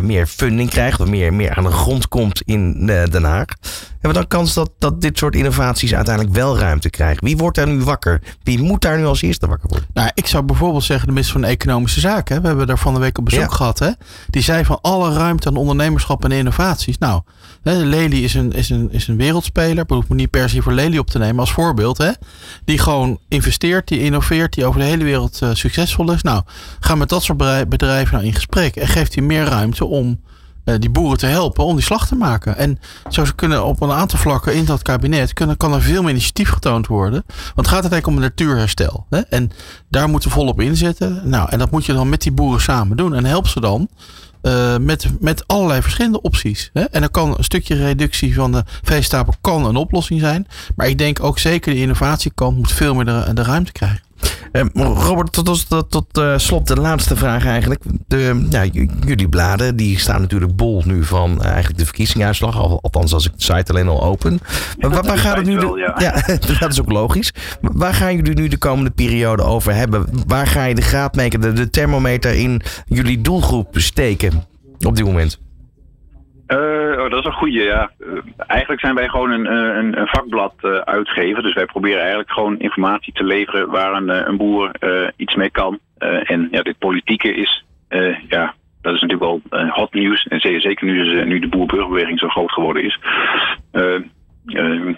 meer funding krijgt, of meer, meer aan de grond komt in uh, Den Haag, hebben we dan kans dat, dat dit soort innovaties uiteindelijk wel ruimte krijgen? Wie wordt daar nu wakker? Wie moet daar nu als eerste wakker worden?
Nou, ik zou bijvoorbeeld zeggen de minister van Economische Zaken. We hebben daar van de week op bezoek ja. gehad. Hè? Die zei van alle ruimte aan ondernemerschap en innovaties. Nou, Hè, Lely is een, is, een, is een wereldspeler. Ik hoef me niet per se voor Lely op te nemen als voorbeeld. Hè? Die gewoon investeert, die innoveert, die over de hele wereld uh, succesvol is. Nou, ga met dat soort bedrijven nou in gesprek en geeft die meer ruimte om die boeren te helpen om die slag te maken. En zo kunnen op een aantal vlakken in dat kabinet kunnen, kan er veel meer initiatief getoond worden. Want het gaat uiteindelijk om natuurherstel. Hè? En daar moeten we volop inzetten. Nou, en dat moet je dan met die boeren samen doen. En help ze dan uh, met, met allerlei verschillende opties. Hè? En dan kan een stukje reductie van de veestapel kan een oplossing zijn. Maar ik denk ook zeker de innovatiekant moet veel meer de, de ruimte krijgen.
Uh, Robert, tot, tot, tot uh, slot de laatste vraag eigenlijk. De, ja, jullie bladen die staan natuurlijk bol nu van uh, eigenlijk de verkiezingsuitslag. Althans, als ik de site alleen al open. Maar waar, waar gaat het nu? Wel, ja. ja. dat is ook logisch. Waar gaan jullie nu de komende periode over hebben? Waar ga je de graadmeter, de, de thermometer in jullie doelgroep steken op dit moment?
Uh, dat is een goede, ja. Uh, eigenlijk zijn wij gewoon een, een, een vakblad uh, uitgever. Dus wij proberen eigenlijk gewoon informatie te leveren waar een, een boer iets mee kan. en ja, dit politieke is, ja, dat is natuurlijk wel hot nieuws. En zeker nu, nu de boerburgerbeweging zo groot geworden is.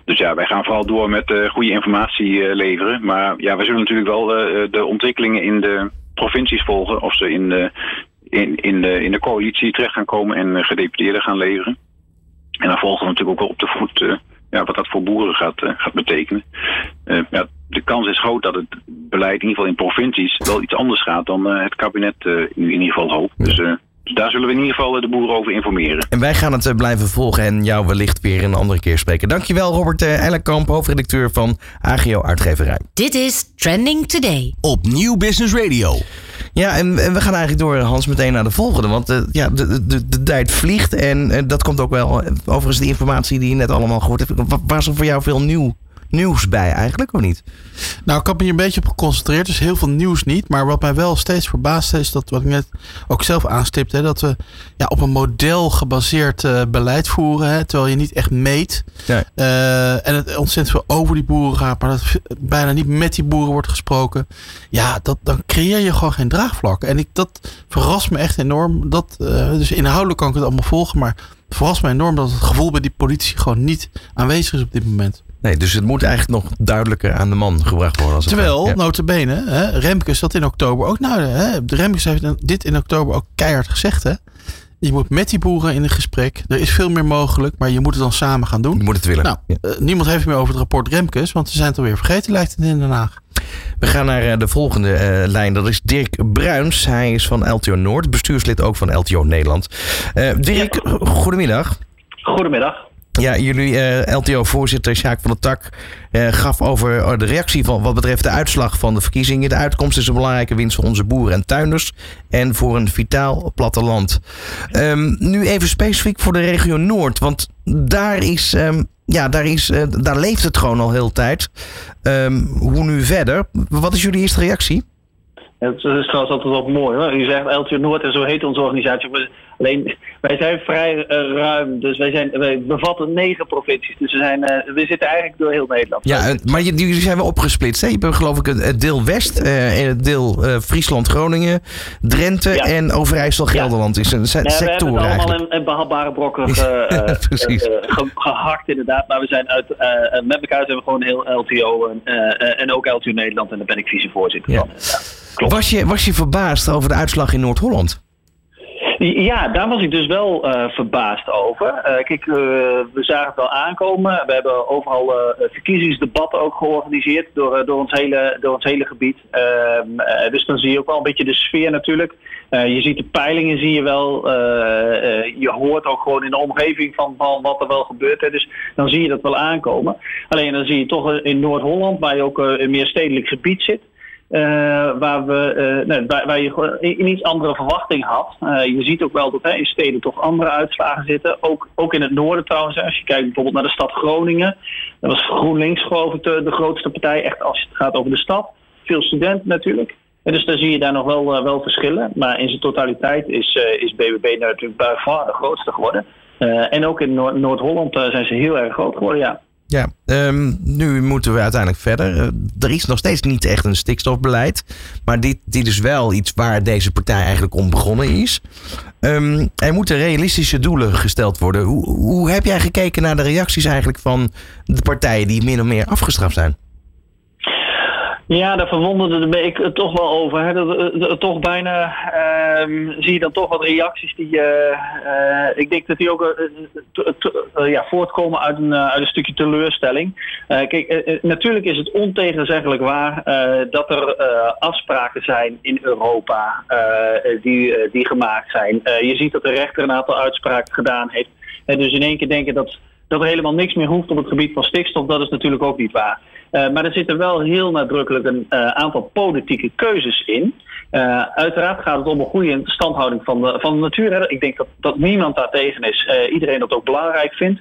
dus ja, wij gaan vooral door met goede informatie leveren. Maar ja, we zullen natuurlijk wel de ontwikkelingen in de provincies volgen. Of ze in de in, in, de, in de coalitie terecht gaan komen en uh, gedeputeerden gaan leveren. En dan volgen we natuurlijk ook wel op de voet uh, ja, wat dat voor boeren gaat, uh, gaat betekenen. ja, de kans is groot dat het beleid in ieder geval in provincies wel iets anders gaat dan het kabinet nu in ieder geval hoopt. Dus, dus daar zullen we in ieder geval de boeren over informeren.
En wij gaan het blijven volgen en jou wellicht weer een andere keer spreken. Dankjewel Robert Ellenkamp, hoofdredacteur van AGO Uitgeverij.
Dit is Trending Today.
Op Nieuw Business Radio.
Ja, en, we gaan eigenlijk door, Hans, meteen naar de volgende. Want uh, ja, de, de, de tijd vliegt. En uh, dat komt ook wel, overigens de informatie die je net allemaal gehoord hebt. Was er voor jou veel nieuw nieuws bij eigenlijk, of niet?
Nou, ik heb me hier een beetje op geconcentreerd. Dus heel veel nieuws niet. Maar wat mij wel steeds verbaast is, dat wat ik net ook zelf aanstipte, dat we ja, op een model gebaseerd uh, beleid voeren. Hè, terwijl je niet echt meet. Ja. Uh, en het ontzettend veel over die boeren gaat, maar dat bijna niet met die boeren wordt gesproken. Ja, dat, dan creëer je gewoon geen draagvlak. En ik, dat verrast me echt enorm. Dat, uh, dus inhoudelijk kan ik het allemaal volgen, maar het verrast me enorm dat het gevoel bij die politie gewoon niet aanwezig is op dit moment.
Nee, dus het moet eigenlijk nog duidelijker aan de man gebracht worden. Als
Terwijl, ja. notabene, hè, Remkes dat in oktober ook... Nou, hè, Remkes heeft dit in oktober ook keihard gezegd, hè. Je moet met die boeren in een gesprek. Er is veel meer mogelijk, maar je moet het dan samen gaan doen.
Je moet het willen.
Nou, ja. uh, niemand heeft meer over het rapport Remkes, want ze zijn het alweer vergeten, lijkt het in Den Haag.
We gaan naar uh, de volgende uh, lijn. Dat is Dirk Bruins. Hij is van LTO Noord, bestuurslid ook van LTO Nederland. Dirk, ja. goedemiddag.
Goedemiddag.
Ja, jullie uh, LTO-voorzitter Sjaak van der Tak uh, gaf over uh, de reactie van wat betreft de uitslag van de verkiezingen. De uitkomst is een belangrijke winst voor onze boeren en tuinders en voor een vitaal platteland. Um, nu even specifiek voor de regio Noord, want daar is, um, ja, daar, is, daar leeft het gewoon al heel tijd. Um, hoe nu verder? Wat is jullie eerste reactie?
Het is trouwens altijd wel mooi. Hoor. U zegt LTO Noord en zo heet onze organisatie. Alleen, wij zijn vrij uh, ruim. Dus wij, zijn, wij bevatten negen provincies. Dus we, zijn, uh, we zitten eigenlijk door heel Nederland.
Ja, maar jullie zijn wel opgesplitst. Hè? Je hebt geloof ik het deel West, uh, het deel Friesland, Groningen, Drenthe ja. en Overijssel, Gelderland. Ja. Is een se
ja,
sector
we hebben het allemaal in, behapbare brokken ge, ge, gehakt inderdaad. Maar we zijn uit, met elkaar zijn we gewoon heel LTO en, en ook LTO Nederland. En daar ben ik vicevoorzitter van.
Klopt. Was je, was je verbaasd over de uitslag in Noord-Holland?
Ja, daar was ik dus wel uh, verbaasd over. Uh, kijk, uh, we zagen het wel aankomen. We hebben overal verkiezingsdebatten ook georganiseerd door, door, ons, hele, door ons hele gebied. Ehm, dus dan zie je ook wel een beetje de sfeer natuurlijk. je ziet de peilingen, zie je wel. je hoort ook gewoon in de omgeving van, van wat er wel gebeurt. Hè. Dus dan zie je dat wel aankomen. Alleen dan zie je toch in Noord-Holland, waar je ook een meer stedelijk gebied zit. Uh, waar, we, uh, nee, waar, je een iets andere verwachting had. Uh, je ziet ook wel dat hè, in steden toch andere uitslagen zitten. Ook, ook in het noorden trouwens. Als je kijkt bijvoorbeeld naar de stad Groningen. Dat was GroenLinks geloof ik de, de grootste partij. Echt als het gaat over de stad. Veel studenten natuurlijk. Dus daar zie je daar nog wel, wel verschillen. Maar in zijn totaliteit is, is BBB natuurlijk bij far de grootste geworden. en ook in Noord-Holland zijn ze heel erg groot geworden, ja.
Ja, ehm, nu moeten we uiteindelijk verder. Uh, er is nog steeds niet echt een stikstofbeleid. Maar dit, dit is wel iets waar deze partij eigenlijk om begonnen is. Um, er moeten realistische doelen gesteld worden. Hoe, hoe heb jij gekeken naar de reacties eigenlijk van de partijen die min of meer afgestraft zijn?
Ja, daar verwonderde ik het toch wel over. Hè. Dat, toch bijna uh, zie je dan toch wat reacties die. Uh, ik denk dat die ook ja, voortkomen uit een, uit een stukje teleurstelling. kijk, natuurlijk is het ontegenzeggelijk waar dat er afspraken zijn in Europa die, die gemaakt zijn. je ziet dat de rechter een aantal uitspraken gedaan heeft. En dus in één keer denken dat, dat er helemaal niks meer hoeft op het gebied van stikstof, dat is natuurlijk ook niet waar. Uh, maar er zitten wel heel nadrukkelijk een uh, aantal politieke keuzes in. Uh, uiteraard gaat het om een goede standhouding van de, van de natuur. Ik denk dat, dat niemand daar tegen is. iedereen dat ook belangrijk vindt.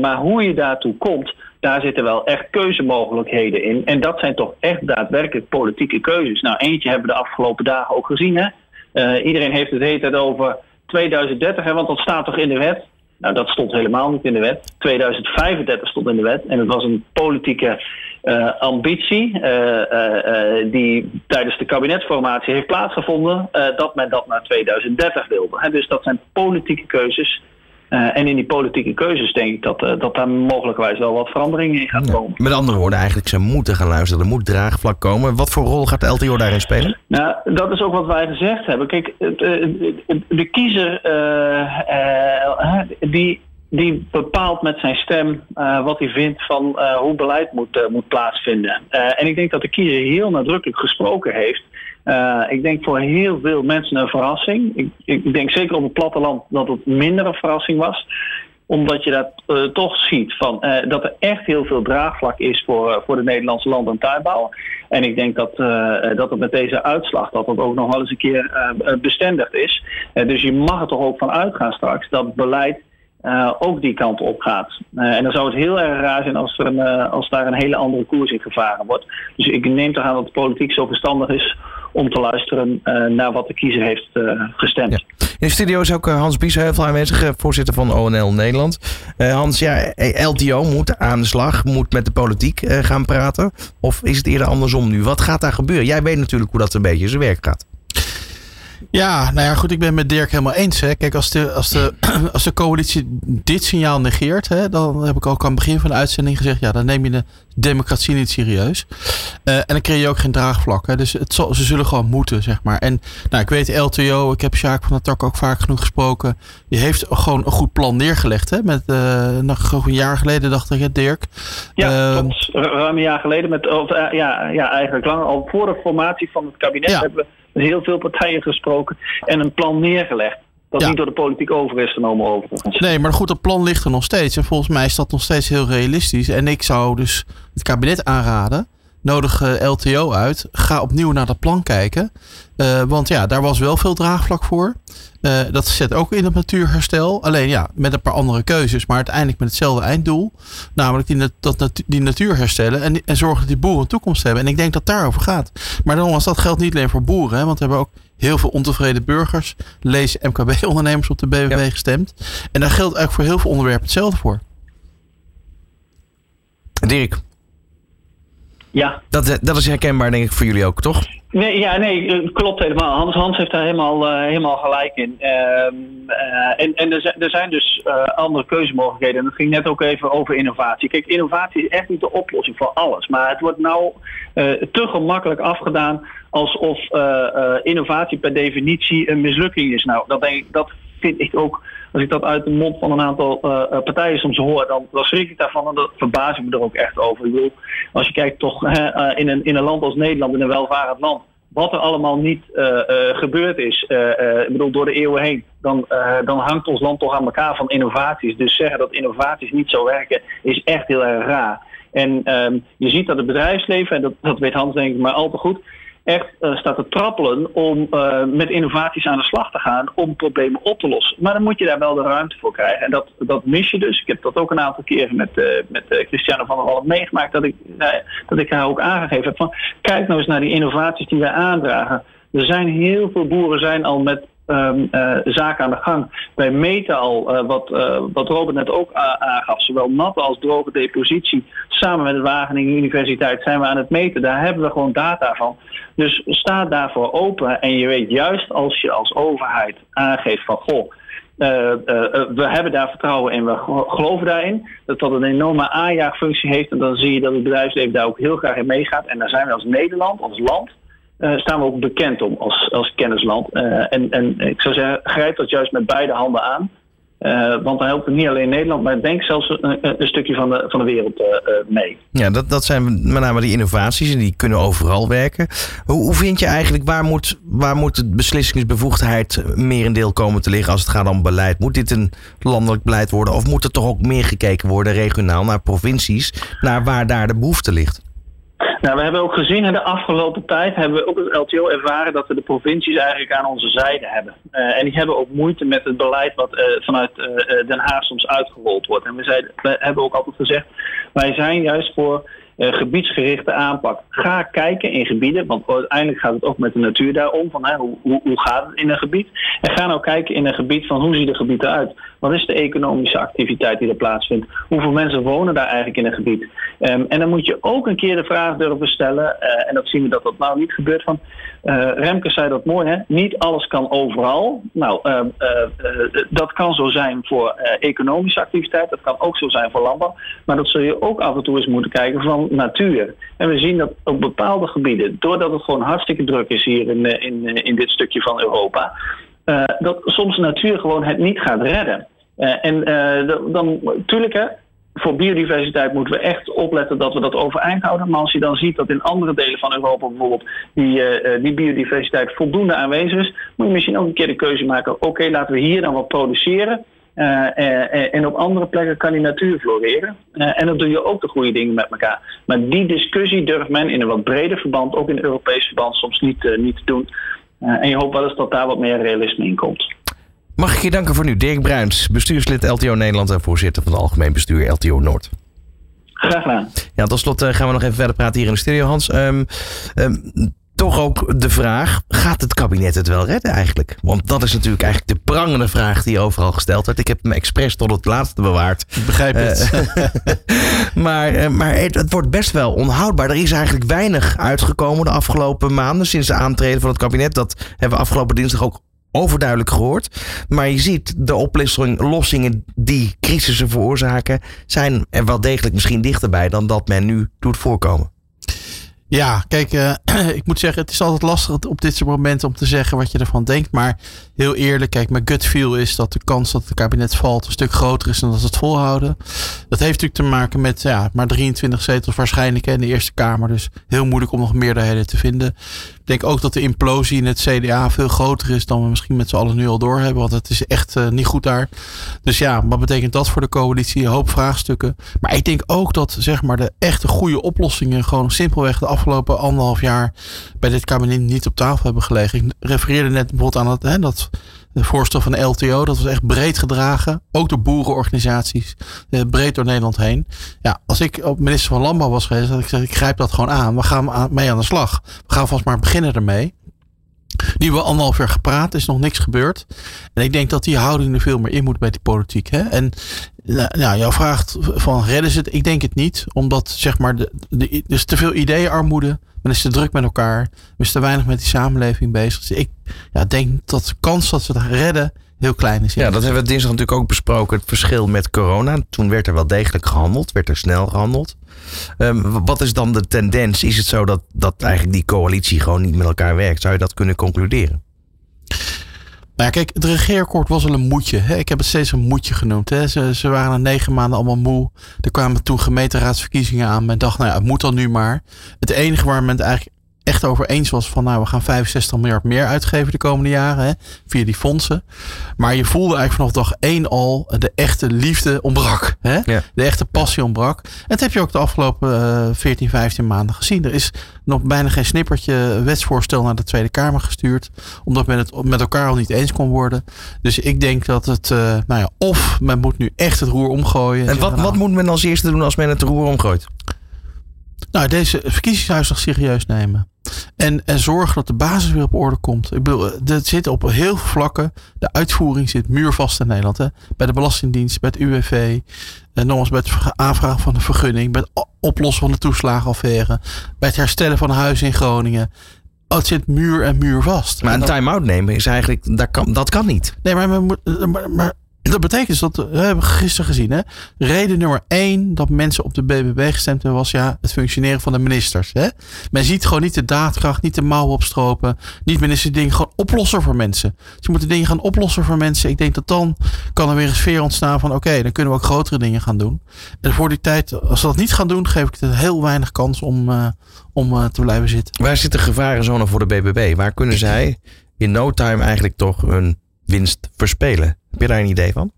maar hoe je daartoe komt, daar zitten wel echt keuzemogelijkheden in. En dat zijn toch echt daadwerkelijk politieke keuzes. Nou, eentje hebben we de afgelopen dagen ook gezien. Hè? iedereen heeft het heet over 2030, hè, want dat staat toch in de wet. Nou, dat stond helemaal niet in de wet. 2035 stond in de wet. En het was een politieke uh, ambitie uh, die tijdens de kabinetsformatie heeft plaatsgevonden. dat men dat naar 2030 wilde. Dus dat zijn politieke keuzes. En in die politieke keuzes denk ik dat, dat daar mogelijkwijs wel wat veranderingen in gaat komen.
met andere woorden, eigenlijk ze moeten gaan luisteren. Er moet draagvlak komen. Wat voor rol gaat de LTO daarin spelen?
Nou, dat is ook wat wij gezegd hebben. Kijk, de kiezer die die bepaalt met zijn stem wat hij vindt van hoe beleid moet, moet plaatsvinden. en ik denk dat de kiezer heel nadrukkelijk gesproken heeft. Ik denk voor heel veel mensen een verrassing. Ik, ik, denk zeker op het platteland dat het minder een verrassing was omdat je dat toch ziet van, dat er echt heel veel draagvlak is voor, voor de Nederlandse land- en tuinbouw. En ik denk dat, dat het met deze uitslag dat het ook nog wel eens een keer bestendigd is. dus je mag er toch ook van uitgaan straks dat beleid ook die kant op gaat. En dan zou het heel erg raar zijn als, er een, als daar een hele andere koers in gevaren wordt. Dus ik neem toch aan dat de politiek zo verstandig is om te luisteren naar wat de kiezer heeft gestemd. Ja.
In de studio is ook Hans Biesheuvel aanwezig, voorzitter van ONL Nederland. Hans, ja, LTO moet aan de slag, moet met de politiek gaan praten. Of is het eerder andersom nu? Wat gaat daar gebeuren? Jij weet natuurlijk hoe dat een beetje zijn werk gaat.
Ja, nou ja, goed, ik ben met Dirk helemaal eens. Hè. Kijk, als de, als, de, als de coalitie dit signaal negeert, hè, dan heb ik ook aan het begin van de uitzending gezegd, ja, dan neem je de democratie niet serieus. Uh, en dan creëer je ook geen draagvlak. Hè. Dus het zal, ze zullen gewoon moeten, zeg maar. En nou, ik weet LTO, ik heb Sjaak van der Tak ook vaak genoeg gesproken. Die heeft gewoon een goed plan neergelegd. Hè, met uh, nog een jaar geleden, dacht ik, Dirk.
Ja, uh. Ruim een jaar geleden, met, of, uh, ja, ja, eigenlijk lang al voor de formatie van het kabinet ja. hebben we heel veel partijen gesproken en een plan neergelegd. Niet door de politiek over is genomen overigens.
Nee, maar goed, het plan ligt er nog steeds. En volgens mij is dat nog steeds heel realistisch. En ik zou dus het kabinet aanraden nodig LTO uit. Ga opnieuw naar dat plan kijken. Uh, want ja, daar was wel veel draagvlak voor. Uh, dat zet ook in het natuurherstel. Alleen ja, met een paar andere keuzes. Maar uiteindelijk met hetzelfde einddoel. Namelijk die, dat, die natuur herstellen. En, en zorgen dat die boeren een toekomst hebben. En ik denk dat daarover gaat. Maar dan was dat geldt niet alleen voor boeren. Hè, want we hebben ook heel veel ontevreden burgers. Lees MKB-ondernemers op de BBB ja. gestemd. En daar geldt eigenlijk voor heel veel onderwerpen hetzelfde voor.
Dirk.
Ja.
Dat, dat is herkenbaar denk ik voor jullie ook, toch?
Nee, ja, nee, klopt helemaal. Hans, Hans heeft daar helemaal, uh, helemaal gelijk in. Uh, uh, en en er, zijn, er zijn dus andere keuzemogelijkheden. En dat ging net ook even over innovatie. Kijk, innovatie is echt niet de oplossing voor alles. Maar het wordt nou te gemakkelijk afgedaan alsof innovatie per definitie een mislukking is. Nou, dat, denk ik, dat vind ik ook als ik dat uit de mond van een aantal uh, partijen soms hoor, dan, dan schrik ik daarvan en dat verbaas ik me er ook echt over. Ik bedoel, als je kijkt toch uh, in, een, in een land als Nederland, in een welvarend land, wat er allemaal niet gebeurd is, ik bedoel, door de eeuwen heen, dan, dan hangt ons land toch aan elkaar van innovaties. Dus zeggen dat innovaties niet zo werken, is echt heel erg raar. En um, je ziet dat het bedrijfsleven, en dat, dat weet Hans denk ik maar al te goed, echt uh, staat te trappelen om uh, met innovaties aan de slag te gaan om problemen op te lossen. Maar dan moet je daar wel de ruimte voor krijgen. En dat, dat mis je dus. Ik heb dat ook een aantal keren met, uh, met Christiane van der Wallen meegemaakt, dat ik, dat ik haar ook aangegeven heb van kijk nou eens naar die innovaties die wij aandragen. Er zijn heel veel boeren zijn al met um, zaken aan de gang. Wij meten al, wat, wat Robert net ook aangaf, zowel natte als droge depositie. Samen met de Wageningen Universiteit zijn we aan het meten. Daar hebben we gewoon data van. Dus sta daarvoor open. En je weet juist als je als overheid aangeeft van goh. We hebben daar vertrouwen in, we geloven daarin dat dat een enorme aanjaagfunctie heeft. En dan zie je dat het bedrijfsleven daar ook heel graag in meegaat. En daar zijn we als Nederland, als land, uh, staan we ook bekend om als, als kennisland. en, en ik zou zeggen, grijp dat juist met beide handen aan. Uh, want dan helpt het niet alleen Nederland, maar denk zelfs een, stukje van de, van de wereld mee.
Ja, dat, dat zijn met name die innovaties en die kunnen overal werken. Hoe, hoe vind je eigenlijk, waar moet, waar moet de beslissingsbevoegdheid merendeel komen te liggen als het gaat om beleid? Moet dit een landelijk beleid worden of moet er toch ook meer gekeken worden regionaal naar provincies, naar waar daar de behoefte ligt?
Nou, we hebben ook gezien in de afgelopen tijd, hebben we ook het LTO ervaren dat we de provincies eigenlijk aan onze zijde hebben. Uh, en die hebben ook moeite met het beleid wat uh, vanuit uh, Den Haag soms uitgerold wordt. En we, zeiden, we hebben ook altijd gezegd, wij zijn juist voor gebiedsgerichte aanpak. Ga kijken in gebieden, want uiteindelijk gaat het ook met de natuur daarom. Van, hoe, hoe, hoe gaat het in een gebied? En ga nou kijken in een gebied van hoe ziet het gebied eruit? Wat is de economische activiteit die er plaatsvindt? Hoeveel mensen wonen daar eigenlijk in een gebied? Um, en dan moet je ook een keer de vraag durven stellen, uh, en dat zien we dat dat nou niet gebeurt, van uh, Remke zei dat mooi, hè? niet alles kan overal. Nou, uh, dat kan zo zijn voor economische activiteit, dat kan ook zo zijn voor landbouw, maar dat zul je ook af en toe eens moeten kijken van natuur. En we zien dat op bepaalde gebieden, doordat het gewoon hartstikke druk is hier in, in, in dit stukje van Europa, dat soms natuur gewoon het niet gaat redden. en dan, natuurlijk hè, voor biodiversiteit moeten we echt opletten dat we dat overeind houden. Maar als je dan ziet dat in andere delen van Europa bijvoorbeeld die, uh, die biodiversiteit voldoende aanwezig is, moet je misschien ook een keer de keuze maken: oké, laten we hier dan wat produceren. Uh, en op andere plekken kan die natuur floreren. en dan doe je ook de goede dingen met elkaar. Maar die discussie durft men in een wat breder verband, ook in Europees verband, soms niet, niet te doen. en je hoopt wel eens dat daar wat meer realisme in komt.
Mag ik je danken voor nu, Dirk Bruins, bestuurslid LTO Nederland en voorzitter van het Algemeen Bestuur LTO Noord.
Graag gedaan.
Ja, tot slot uh, gaan we nog even verder praten hier in de studio, Hans. Um, um, toch ook de vraag: gaat het kabinet het wel redden eigenlijk? Want dat is natuurlijk eigenlijk de prangende vraag die overal gesteld wordt. Ik heb hem expres tot het laatste bewaard.
Ik begrijp het.
Uh, maar uh, maar het, het, wordt best wel onhoudbaar. Er is eigenlijk weinig uitgekomen de afgelopen maanden sinds de aantreden van het kabinet. Dat hebben we afgelopen dinsdag ook overduidelijk gehoord. Maar je ziet de oplossingen die crisissen veroorzaken, zijn er wel degelijk misschien dichterbij dan dat men nu doet voorkomen.
Ja, kijk, uh, ik moet zeggen, het is altijd lastig op dit momenten om te zeggen wat je ervan denkt. Maar heel eerlijk, kijk, mijn gut feel is dat de kans dat het kabinet valt een stuk groter is dan dat het volhouden. Dat heeft natuurlijk te maken met ja, maar 23 zetels waarschijnlijk in de Eerste Kamer. Dus heel moeilijk om nog meerderheden te vinden. Ik denk ook dat de implosie in het CDA veel groter is dan we misschien met z'n allen nu al doorhebben. Want het is echt uh, niet goed daar. Dus ja, wat betekent dat voor de coalitie? Een hoop vraagstukken. Maar ik denk ook dat zeg maar de echte goede oplossingen gewoon simpelweg de afgelopen anderhalf jaar bij dit kabinet niet op tafel hebben gelegen. Ik refereerde net bijvoorbeeld aan dat, hè, dat voorstel van de LTO. Dat was echt breed gedragen. Ook door boerenorganisaties. Eh, breed door Nederland heen. Ja, als ik op minister van Landbouw was geweest, had ik gezegd, ik grijp dat gewoon aan. We gaan mee aan de slag. We gaan vast maar beginnen ermee. Nu we anderhalf jaar gepraat, is nog niks gebeurd. En ik denk dat die houding er veel meer in moet bij die politiek. Hè? En nou, jouw vraagt van redden ze het? Ik denk het niet. Omdat zeg maar, de, de, er is te veel ideeënarmoede. Men is te druk met elkaar. Men is te weinig met die samenleving bezig. Dus ik ja, denk dat de kans dat ze het redden heel klein is.
Ja, dat hebben we dinsdag natuurlijk ook besproken. Het verschil met corona. Toen werd er wel degelijk gehandeld. Werd er snel gehandeld. Um, wat is dan de tendens? Is het zo dat, dat eigenlijk die coalitie gewoon niet met elkaar werkt? Zou je dat kunnen concluderen?
Nou ja, kijk, het regeerakkoord was al een moedje. Hè? Ik heb het steeds een moedje genoemd. Ze, ze waren na negen maanden allemaal moe. Er kwamen toen gemeenteraadsverkiezingen aan. Men dacht, nou ja, het moet dan nu maar. Het enige waar men het eigenlijk echt over eens was van nou we gaan 65 miljard meer uitgeven de komende jaren hè, via die fondsen. Maar je voelde eigenlijk vanaf dag één al de echte liefde ontbrak. Hè? Ja. De echte passie ontbrak. En dat heb je ook de afgelopen uh, 14, 15 maanden gezien. Er is nog bijna geen snippertje wetsvoorstel naar de Tweede Kamer gestuurd. Omdat men het met elkaar al niet eens kon worden. Dus ik denk dat het, uh, nou ja, of men moet nu echt het roer omgooien.
En wat, wat moet men als eerste doen als men het roer omgooit?
Nou, deze verkiezingsuitslag serieus nemen. En, en zorgen dat de basis weer op orde komt. Ik bedoel, dat zit op heel veel vlakken. De uitvoering zit muurvast in Nederland. Hè? Bij de Belastingdienst, bij het UWV. En nogmaals bij het aanvragen van de vergunning. Bij het oplossen van de toeslagenaffaire. Bij het herstellen van een huis in Groningen. Oh, het zit muur en muur vast.
Maar een time-out nemen is eigenlijk, dat kan, dat kan niet.
Nee, maar, maar, maar dat betekent dus dat, we hebben gisteren gezien, hè, reden nummer één dat mensen op de BBB gestemd hebben was ja, het functioneren van de ministers. Hè. Men ziet gewoon niet de daadkracht, niet de mouwen opstropen, niet ministers dingen gewoon oplossen voor mensen. Dus je moet de dingen gaan oplossen voor mensen. Ik denk dat dan kan er weer een sfeer ontstaan van oké, dan kunnen we ook grotere dingen gaan doen. En voor die tijd, als ze dat niet gaan doen, geef ik het heel weinig kans om, uh, om uh, te blijven zitten.
Waar zit de gevarenzone voor de BBB? Waar kunnen zij in no time eigenlijk toch hun winst verspelen? Heb je daar een idee van?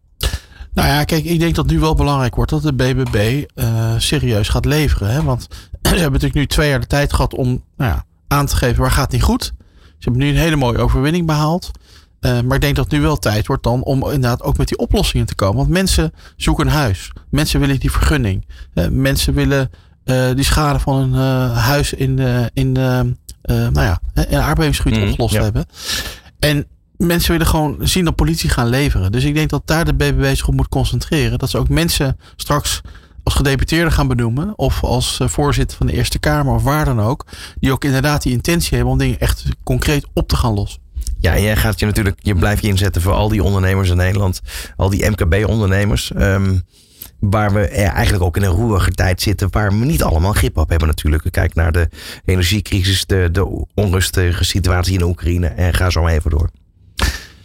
Nou ja, kijk, ik denk dat nu wel belangrijk wordt dat de BBB uh, serieus gaat leveren. Hè? Want ze hebben natuurlijk nu twee jaar de tijd gehad om nou ja, aan te geven waar gaat het niet goed. Ze hebben nu een hele mooie overwinning behaald. Uh, maar ik denk dat het nu wel tijd wordt dan om inderdaad ook met die oplossingen te komen. Want mensen zoeken een huis. Mensen willen die vergunning. Uh, mensen willen die schade van een huis in, in, nou ja, in aardbevingsgebied mm, opgelost ja. hebben. En mensen willen gewoon zien dat politie gaan leveren. Dus ik denk dat daar de BBB zich op moet concentreren. Dat ze ook mensen straks als gedeputeerde gaan benoemen. Of als eh, voorzitter van de Eerste Kamer of waar dan ook. Die ook inderdaad die intentie hebben om dingen echt concreet op te gaan lossen.
Ja, jij gaat je natuurlijk, je blijft je inzetten voor al die ondernemers in Nederland. Al die MKB-ondernemers. Um, waar we eigenlijk ook in een roerige tijd zitten, waar we niet allemaal grip op hebben natuurlijk. Kijk naar de energiecrisis, de, de onrustige situatie in Oekraïne en ga zo maar even door.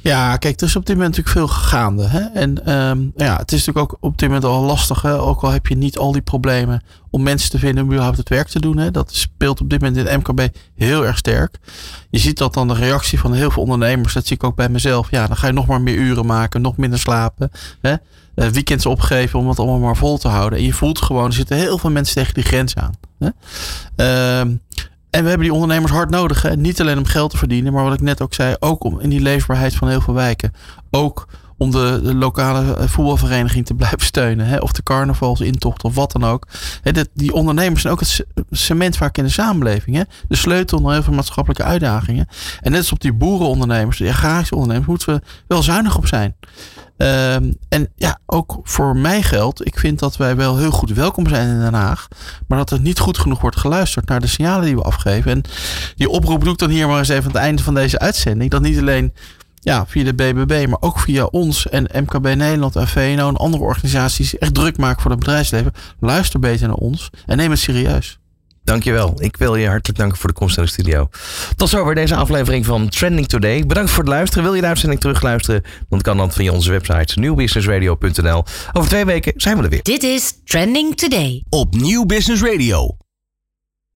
Ja, kijk, er is op dit moment natuurlijk veel gaande. Hè? En um, ja, het is natuurlijk ook op dit moment al lastig. Hè? Ook al heb je niet al die problemen om mensen te vinden om überhaupt het werk te doen. Hè? Dat speelt op dit moment in MKB heel erg sterk. Je ziet dat dan de reactie van heel veel ondernemers. Dat zie ik ook bij mezelf. Ja, dan ga je nog maar meer uren maken, nog minder slapen. Hè? Uh, weekends opgeven om het allemaal maar vol te houden. En je voelt gewoon, er zitten heel veel mensen tegen die grens aan. Hè? Uh, en we hebben die ondernemers hard nodig. Hè? Niet alleen om geld te verdienen, maar wat ik net ook zei, ook om in die leefbaarheid van heel veel wijken. Ook om de, de lokale eh, voetbalvereniging te blijven steunen. Hè? Of de carnavalsintocht of wat dan ook. Hè, de, die ondernemers zijn ook het cement vaak in de samenleving. Hè? De sleutel naar heel veel maatschappelijke uitdagingen. En net als op die boerenondernemers, die agrarische ondernemers, moeten we wel zuinig op zijn. Um, en ja, ook voor mij geldt, ik vind dat wij wel heel goed welkom zijn in Den Haag. Maar dat er niet goed genoeg wordt geluisterd naar de signalen die we afgeven. En die oproep doe ik dan hier maar eens even aan het einde van deze uitzending. Dat niet alleen ja, via de BBB, maar ook via ons en MKB Nederland en VNO en andere organisaties echt druk maken voor het bedrijfsleven. Luister beter naar ons en neem het serieus.
Dankjewel. Ik wil je hartelijk danken voor de komst naar de studio. Tot zover deze aflevering van Trending Today. Bedankt voor het luisteren. Wil je de uitzending terugluisteren? Dan kan dat via onze website nieuwbusinessradio.nl. Over twee weken zijn we er weer.
Dit is Trending Today
op Nieuw Business Radio.